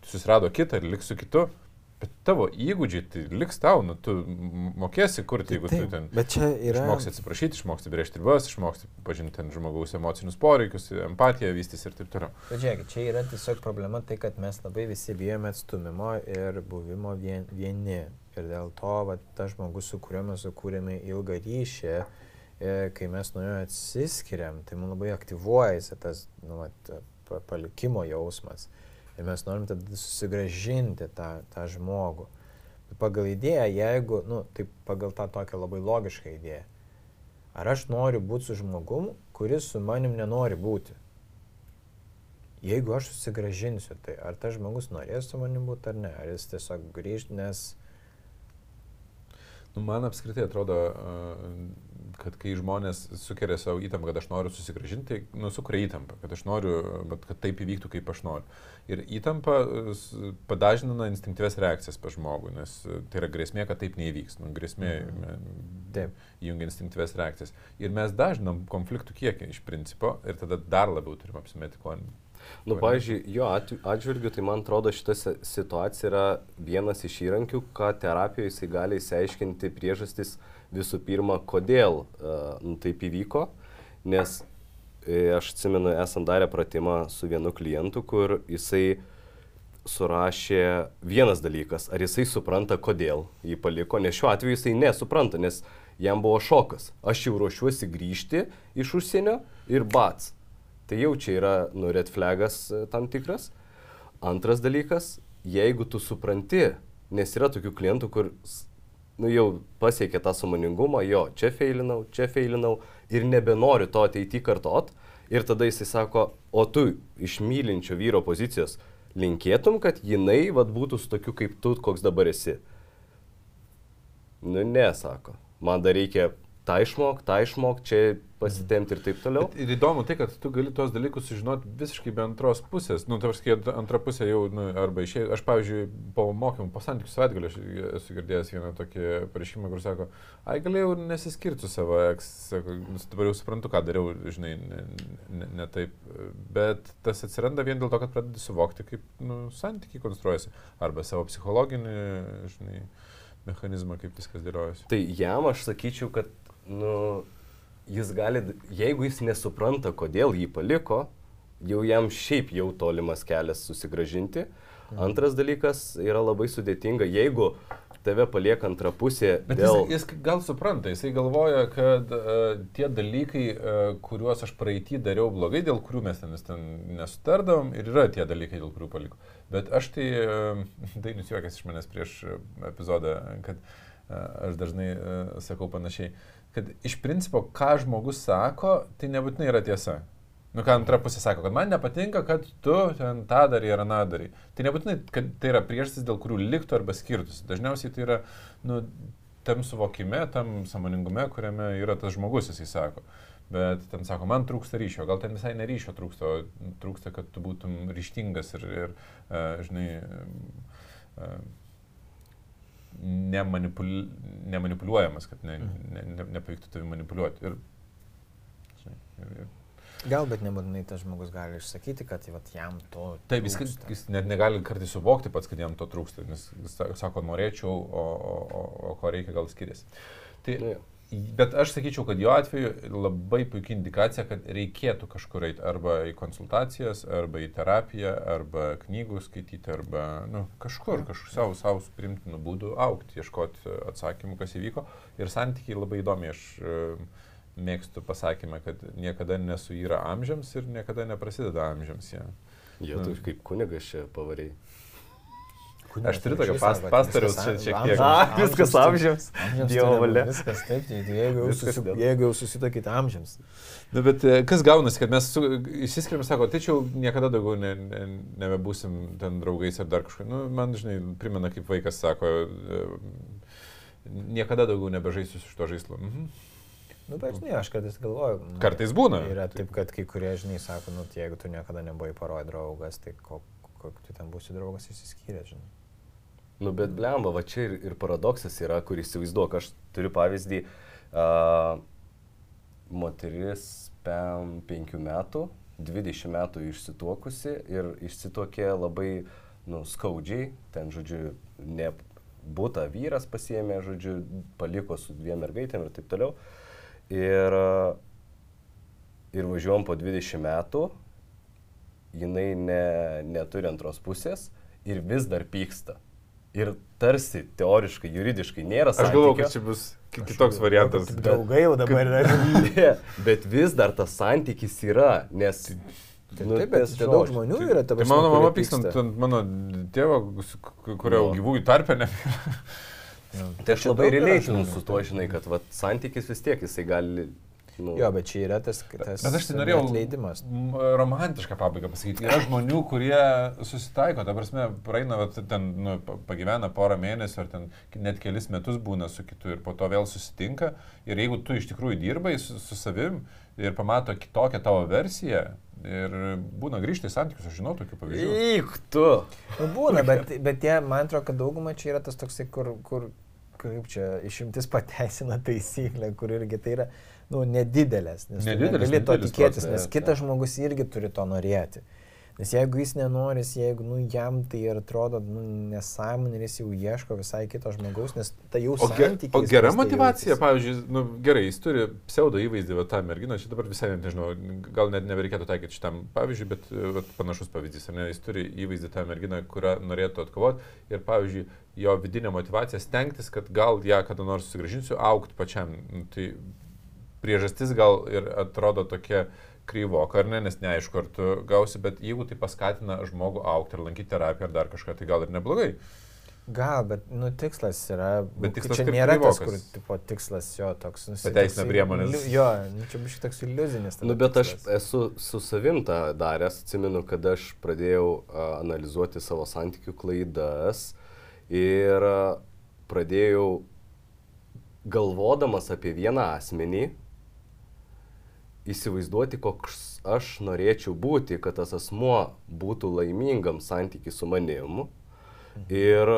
susirado kitą ir liks su kitu, bet tavo įgūdžiai tai liks tau, nu, tu mokėsi kurti, jeigu Taip, tu ten Bet čia yra. išmoksi atsiprašyti, išmoksi brėžti ribas, išmoksi pažinti ten žmogaus emocinius poreikius, empatiją vystys ir taip toliau. Bet žiūrėk, čia yra tiesiog problema tai, kad mes labai visi bijome atstumimo ir buvimo vien, vieni. Ir dėl to, va, tas žmogus, su kuriuo mes sukūrėme ilgą ryšį, e, kai mes nuo jo atsiskiriam, tai mums labai aktyvuojasi tas nu, va, pa- palikimo jausmas. Ir mes norim tada susigražinti tą, tą žmogų. Bet pagal idėją, jeigu, nu, tai pagal tą tokią labai logišką idėją, ar aš noriu būti su žmogum, kuris su manim nenori būti? Jeigu aš susigražinsiu, tai ar tas žmogus norės su manim būti ar ne, ar jis tiesiog grįž, nes... Nu, man apskritai atrodo, kad kai žmonės sukeria savo įtampą, kad aš noriu susigražinti, tai nu, sukuria įtampą, kad aš noriu, bet kad taip įvyktų, kaip aš noriu. Ir įtampa padažnina instinktyves reakcijas pa žmogų, nes tai yra grėsmė, kad taip neįvyks. Nu, grėsmė Mhm. įjungia instinktyves reakcijas. Ir mes dažnam konfliktų kiekį iš principo ir tada dar labiau turim apsimeti, ko. Nu, pavyzdžiui, jo atžvilgiu, tai man atrodo, šita si- situacija yra vienas iš įrankių, ką terapijoje jisai gali įsiaiškinti priežastis visų pirma, kodėl uh, nu, taip įvyko. Nes e, aš atsimenu, esam darę pratimą su vienu klientu, kur jisai surašė vienas dalykas, ar jisai supranta, kodėl jį paliko, nes šiuo atveju jisai nesupranta, nes jam buvo šokas. Aš jau ruošiuosi grįžti iš užsienio ir bats. Tai jau čia yra, nu, red flagas e, tam tikras. Antras dalykas, jeigu tu supranti, nes yra tokių klientų, kur, nu, jau pasiekė tą samoningumą, jo, čia feilinau, čia feilinau ir nebenori to ateity kartot. Ir tada jisai sako, o tu iš mylinčio vyro pozicijos linkėtum, kad jinai vad būtų su tokiu kaip tu, koks dabar esi. Nu, nesako. Man dar reikia tą išmok, tą išmok, čia pasitemti ir taip toliau. Bet ir įdomu tai, kad tu gali tos dalykus sužinoti visiškai be antros pusės. Nu, tavas, kai antra pusė jau, nu, arba išėjai. Aš, pavyzdžiui, po mokymų, po santykių savaitgalio aš esu girdėjęs vieną tokį pareiškimą, kur sako, ai galėjau ir nesiskirti su savo eks, sako, "Nu, dabar jau suprantu, ką dariau, žinai, ne, ne, ne taip. Bet tas atsiranda vien dėl to, kad pradedi suvokti, kaip nu, santykiai konstruojasi. Arba savo psichologinį, žinai, mechanizmą, kaip viskas dėliojasi. Tai jam aš sakyčiau, kad, nu, jis gali, jeigu jis nesupranta, kodėl jį paliko, jau jam šiaip jau tolimas kelias susigražinti. Antras dalykas yra labai sudėtinga, jeigu tave palieka antra pusė Bet dėl... jis, jis gal supranta, jisai galvoja, kad uh, tie dalykai, uh, kuriuos aš praeitį dariau blogai, dėl kurių mes ten, ten nesutardavom, ir yra tie dalykai, dėl kurių paliko. Bet aš tai, uh, Dainis juokas iš manęs prieš uh, epizodą, kad uh, aš dažnai uh, sakau panašiai, kad iš principo, ką žmogus sako, tai nebūtinai yra tiesa. Nu, ką antra pusė sako, kad man nepatinka, kad tu ten tą darai ar aną darai. Tai nebūtinai, kad tai yra priežastis, dėl kurių liktų arba skirtųsi. Dažniausiai tai yra, nu, tam suvokime, tam samoningume, kuriame yra tas žmogus, jisai sako. Bet ten sako, man trūksta ryšio, gal ten visai ne ryšio trūksta, trūksta, kad tu būtum ryštingas ir, ir uh, žinai, uh, nemanipul, nemanipuliuojamas, kad ne, ne, ne, nepavyktų tavi manipuliuoti. Ir, žinai, ir, ir, Gal, bet nebūtinai tas žmogus gali išsakyti, kad vat, jam to. Taip, jis, jis net negali kartais suvokti pats, kad jam to trūksta, nes jis sa- sako, norėčiau, o, o, o, o ko reikia, gal skiriasi. Tai, jo. Bet aš sakyčiau, kad jo atveju labai puikia indikacija, kad reikėtų kažkur eiti arba į konsultacijas, arba į terapiją, arba knygų skaityti, arba nu, kažkur, kažkur savo, savo primtinų būdų aukti, ieškoti atsakymų, kas įvyko. Ir santykiai labai įdomi. Aš e, mėgstu pasakymą, kad niekada nesuyra amžiams ir niekada neprasideda amžiams. jie. Jo, tu kaip kunigas čia pavariai. Aš turiu tokią Atvirkščiai pas- sako, pastoriaus šiek tiek. A, viskas amžiams. Dievo valia. Viskas taip, tai jeigu jau, Viskas susi, dėl- jeigu jau susitokite amžiams. Na, bet e, kas gaunasi, kad mes su, įsiskiriam, sako, tai čia jau niekada daugiau ne, ne, nebebūsim ten draugais ar dar kažką. Nu, man, žinai, primena, kaip vaikas sako, e, niekada daugiau nebežaisiu su šito žaislu. Mhm. Nu, bet žinai, aš kartais galvoju. nu, Kartais būna. Yra taip, kad kai kurie, žinai, sako, nu, tai jeigu tu niekada nebuvai paroj draugas, tai kok, kok tu ten būsi draugas įsiskyrė, žinai. Nu, bet blemba, va čia ir, ir paradoksas yra, kur įsivaizduok, aš turiu pavyzdį, uh, moteris pem penkių metų, 20 metų išsituokusi ir išsituokė labai, nu, skaudžiai, ten, žodžiu, ne būtą vyras pasiemė, žodžiu, paliko su dviem mergaitėm ir taip toliau. Ir, ir važiuom po 20 metų, jinai ne, neturi antros pusės ir vis dar pyksta. Ir tarsi teoriškai, juridiškai nėra Aš galvoju, santykio. kad čia bus ki- kitoks variantas. Kaip draugai jau dabar yra. Ne, bet vis dar tas santykis yra, nes... Nu, taip, bet čia daug žmonių yra, ta Tai mano mama kurie pyksta pyksta. ant mano tėvo, kurio Nu. gyvųjų tarpe ne. Nu, Tai aš labai realiai žmonių, su tuo, žinai, kad vat, santykis vis tiek jisai gali... Nu, Jo, bet čia yra tas, tas Bet aš tai norėjau atleidimas. romantišką pabaigą pasakyti. Yra žmonių, kurie susitaiko, ta prasme, praeina, vat, ten, nu, pa- pagyvena porą mėnesių ar ten net kelis metus būna su kitu ir po to vėl susitinka. Ir jeigu tu iš tikrųjų dirbai su, su savim ir pamato kitokią tavo versiją ir būna grįžti į santykius, aš žinau tokių pavyzdžių. Įk tu! Nu, būna, bet, bet jie, man atrodo, kad dauguma čia yra tas toksai, kur, kur kaip čia, išimtis pateisina taisyklę, kur irgi tai yra, nu, nedidelės. Nes tu Nedidelis, negali to tikėtis, nes taip, kitas žmogus irgi turi to norėti. Nes jeigu jis nenori, jeigu nu, jam tai ir atrodo nu, nesąmonė, jis jau ieško visai kito žmogaus, nes tai jau santykiai. o gera motivacija, pavyzdžiui, nu, gerai, jis turi pseudo įvaizdį, va, tą merginą, čia dabar visai, nežinau, gal net nebereikėtų taikyti šitam pavyzdžiui, bet va, panašus pavyzdys, ne, jis turi įvaizdį tą merginą, kurią norėtų atkovoti ir, pavyzdžiui, jo vidinė motivacija stengtis, kad gal ją kada nors sugražinsiu, aukti pačiam. Nu, tai priežastis gal ir atrodo tokia kryvoka, ar ne, nes neaišku, ar tu gausi, bet jeigu tai paskatina žmogų aukti ir lankyti terapiją ar dar kažką, tai gal ir neblogai. Gal, bet nu, tikslas yra. Bet tikslas čia nėra tas, kur tipo, tikslas jo toks. Nu, priemones. liu- Jo, nu, čia bus toks iliuzinis. Nu, bet aš tikslas. esu su savim tą daręs, atsimenu, kad aš pradėjau a, analizuoti savo santykių klaidas ir a, pradėjau galvodamas apie vieną asmenį, įsivaizduoti, koks aš norėčiau būti, kad tas asmuo būtų laimingam santykiui su manimu. Ir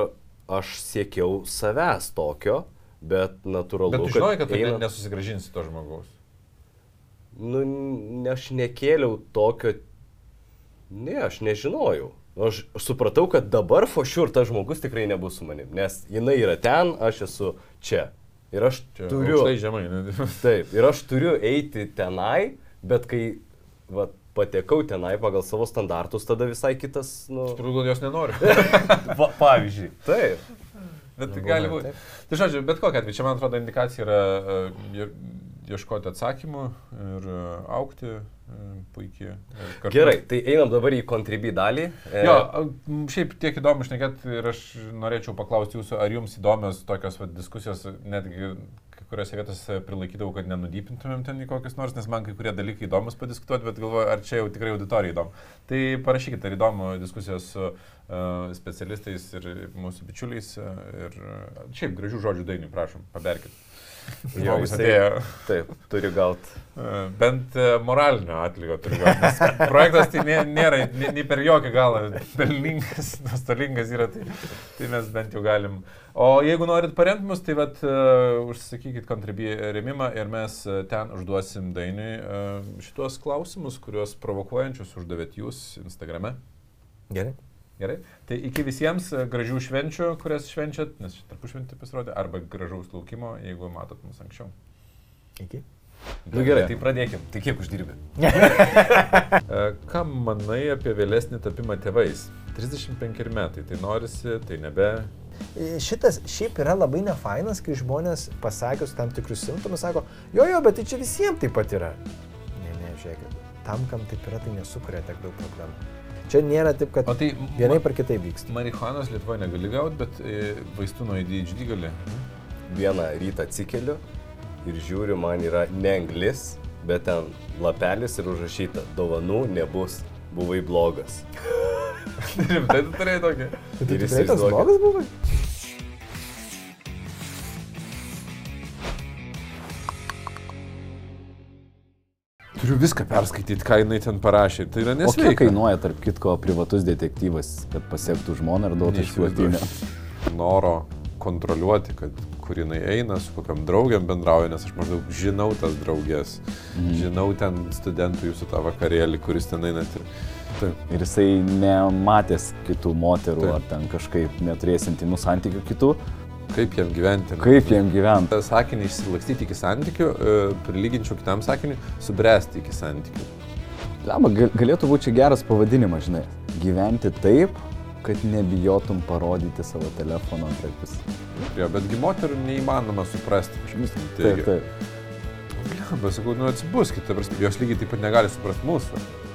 aš siekiau savęs tokio, bet natūralu, Bet tu žinai, kad tu eina- ne- nesusigražinsi to žmogaus. Nu, ne, aš nekėliau tokio. Ne, aš nežinojau. Aš, supratau, kad dabar fošiur tas žmogus tikrai nebus su manim, nes jinai yra ten, aš esu čia. Ir aš Čia turiu. aukštai žemai. ne? Taip, ir aš turiu eiti tenai, bet kai va, patekau tenai pagal savo standartus, tada visai kitas, nu, gal jos nenori. va, pavyzdžiui. Taip. Bet tai Nu, gali būti. Tai žodžiu, bet kokia atveju, čia man atrodo indikacija yra e, ie- ieškoti atsakymų ir e, aukti puikiai. kartu- Gerai, tai einam dabar į kontribį dalį. E, Jo, šiaip tiek įdomu šnekėti ir aš norėčiau paklausti jūsų, ar jums įdomios tokios va, diskusijos, netgi kai kuriuose vietose prilaikydavau, kad nenudypintumėm ten į kokius nors, nes man kai kurie dalykai įdomus padiskutuoti, bet galvoju, ar čia jau tikrai auditorijai įdomu. Tai parašykite, ar įdomu diskusijos su uh, specialistais ir mūsų bičiuliais. Uh, ir šiaip gražių žodžių dainių, prašom, paberkit. Jo, jisai- atėjo. Taip, turi gauti. Uh, Bent uh, moralinio atlygio turiu gauti. Projektas tai nė- nėra nei, nei per jokį galą pelningas, nuostolingas yra, tai, tai mes bent jau galim. O jeigu norit paremti mus, tai vat, uh, užsakykit kontribį remimą ir mes ten užduosim dainiui uh, šitos klausimus, kuriuos provokuojančius uždavėt jūs Instagrame. Gerai. Gerai. Tai iki visiems uh, gražių švenčių, kurias švenčiat, nes tarpu šventį pasirodė, arba gražaus laukimo, jeigu matot mus anksčiau. Iki. Nu gerai, tai pradėkim. Tai kiek uždirbi? E, Ką manai apie vėlesnį tapimą tėvais? 35 metai, tai norisi, tai nebe. Šitas šiaip yra labai nefainas, kai žmonės pasakius tam tikrus simptomus sako, jo, jo, bet tai čia visiems taip pat yra. Ne, ne, žiūrėkit, tam, kam taip yra, tai nesukuria tiek daug problemų. Čia nėra taip, kad O tai vienai par kitaip vyksta. Marihuanos Lietuvoje negali gauti, bet e, vaistų nuo ADHD gali. Vieną rytą atsikeliu ir žiūriu, man yra ne anglis, bet ten lapelis ir užrašyta, dovanų nebus, buvai blogas. Rimtai tu turėjai tokį. Tai tikrai toks blogas buvai? Turiu viską perskaityti, ką jinai ten parašė. Tai yra O kiek nesveika. kainuoja, tarp kitko, privatus detektyvas, kad pasiektų žmoną ir duotų? Neįsivaizduoju. Noro kontroliuoti, kad kur jinai eina, su kokiam draugiam bendrauja, nes aš maždaug žinau tas draugės. Mhm. Žinau ten studentų jūsų tą vakarėlį, kuris ten eina. Ir... Taip. Ir jisai nematęs kitų moterų Taip. ar ten kažkaip neturės intimų santykių kitų, Kaip jam gyventi? kaip jiem gyventi. sakinį išsilakstyti iki santykių, e, prilyginčiau kitam sakiniui, subręsti iki santykių. Lema, galėtų būti geras pavadinimas, žinai. Gyventi taip, kad nebijotum parodyti savo telefono antraipis. Jo, betgi moterų neįmanoma suprasti. Taip, taip. Blemba, sakau, nu atsibuskite, jos lygiai taip pat negali suprasti mūsų.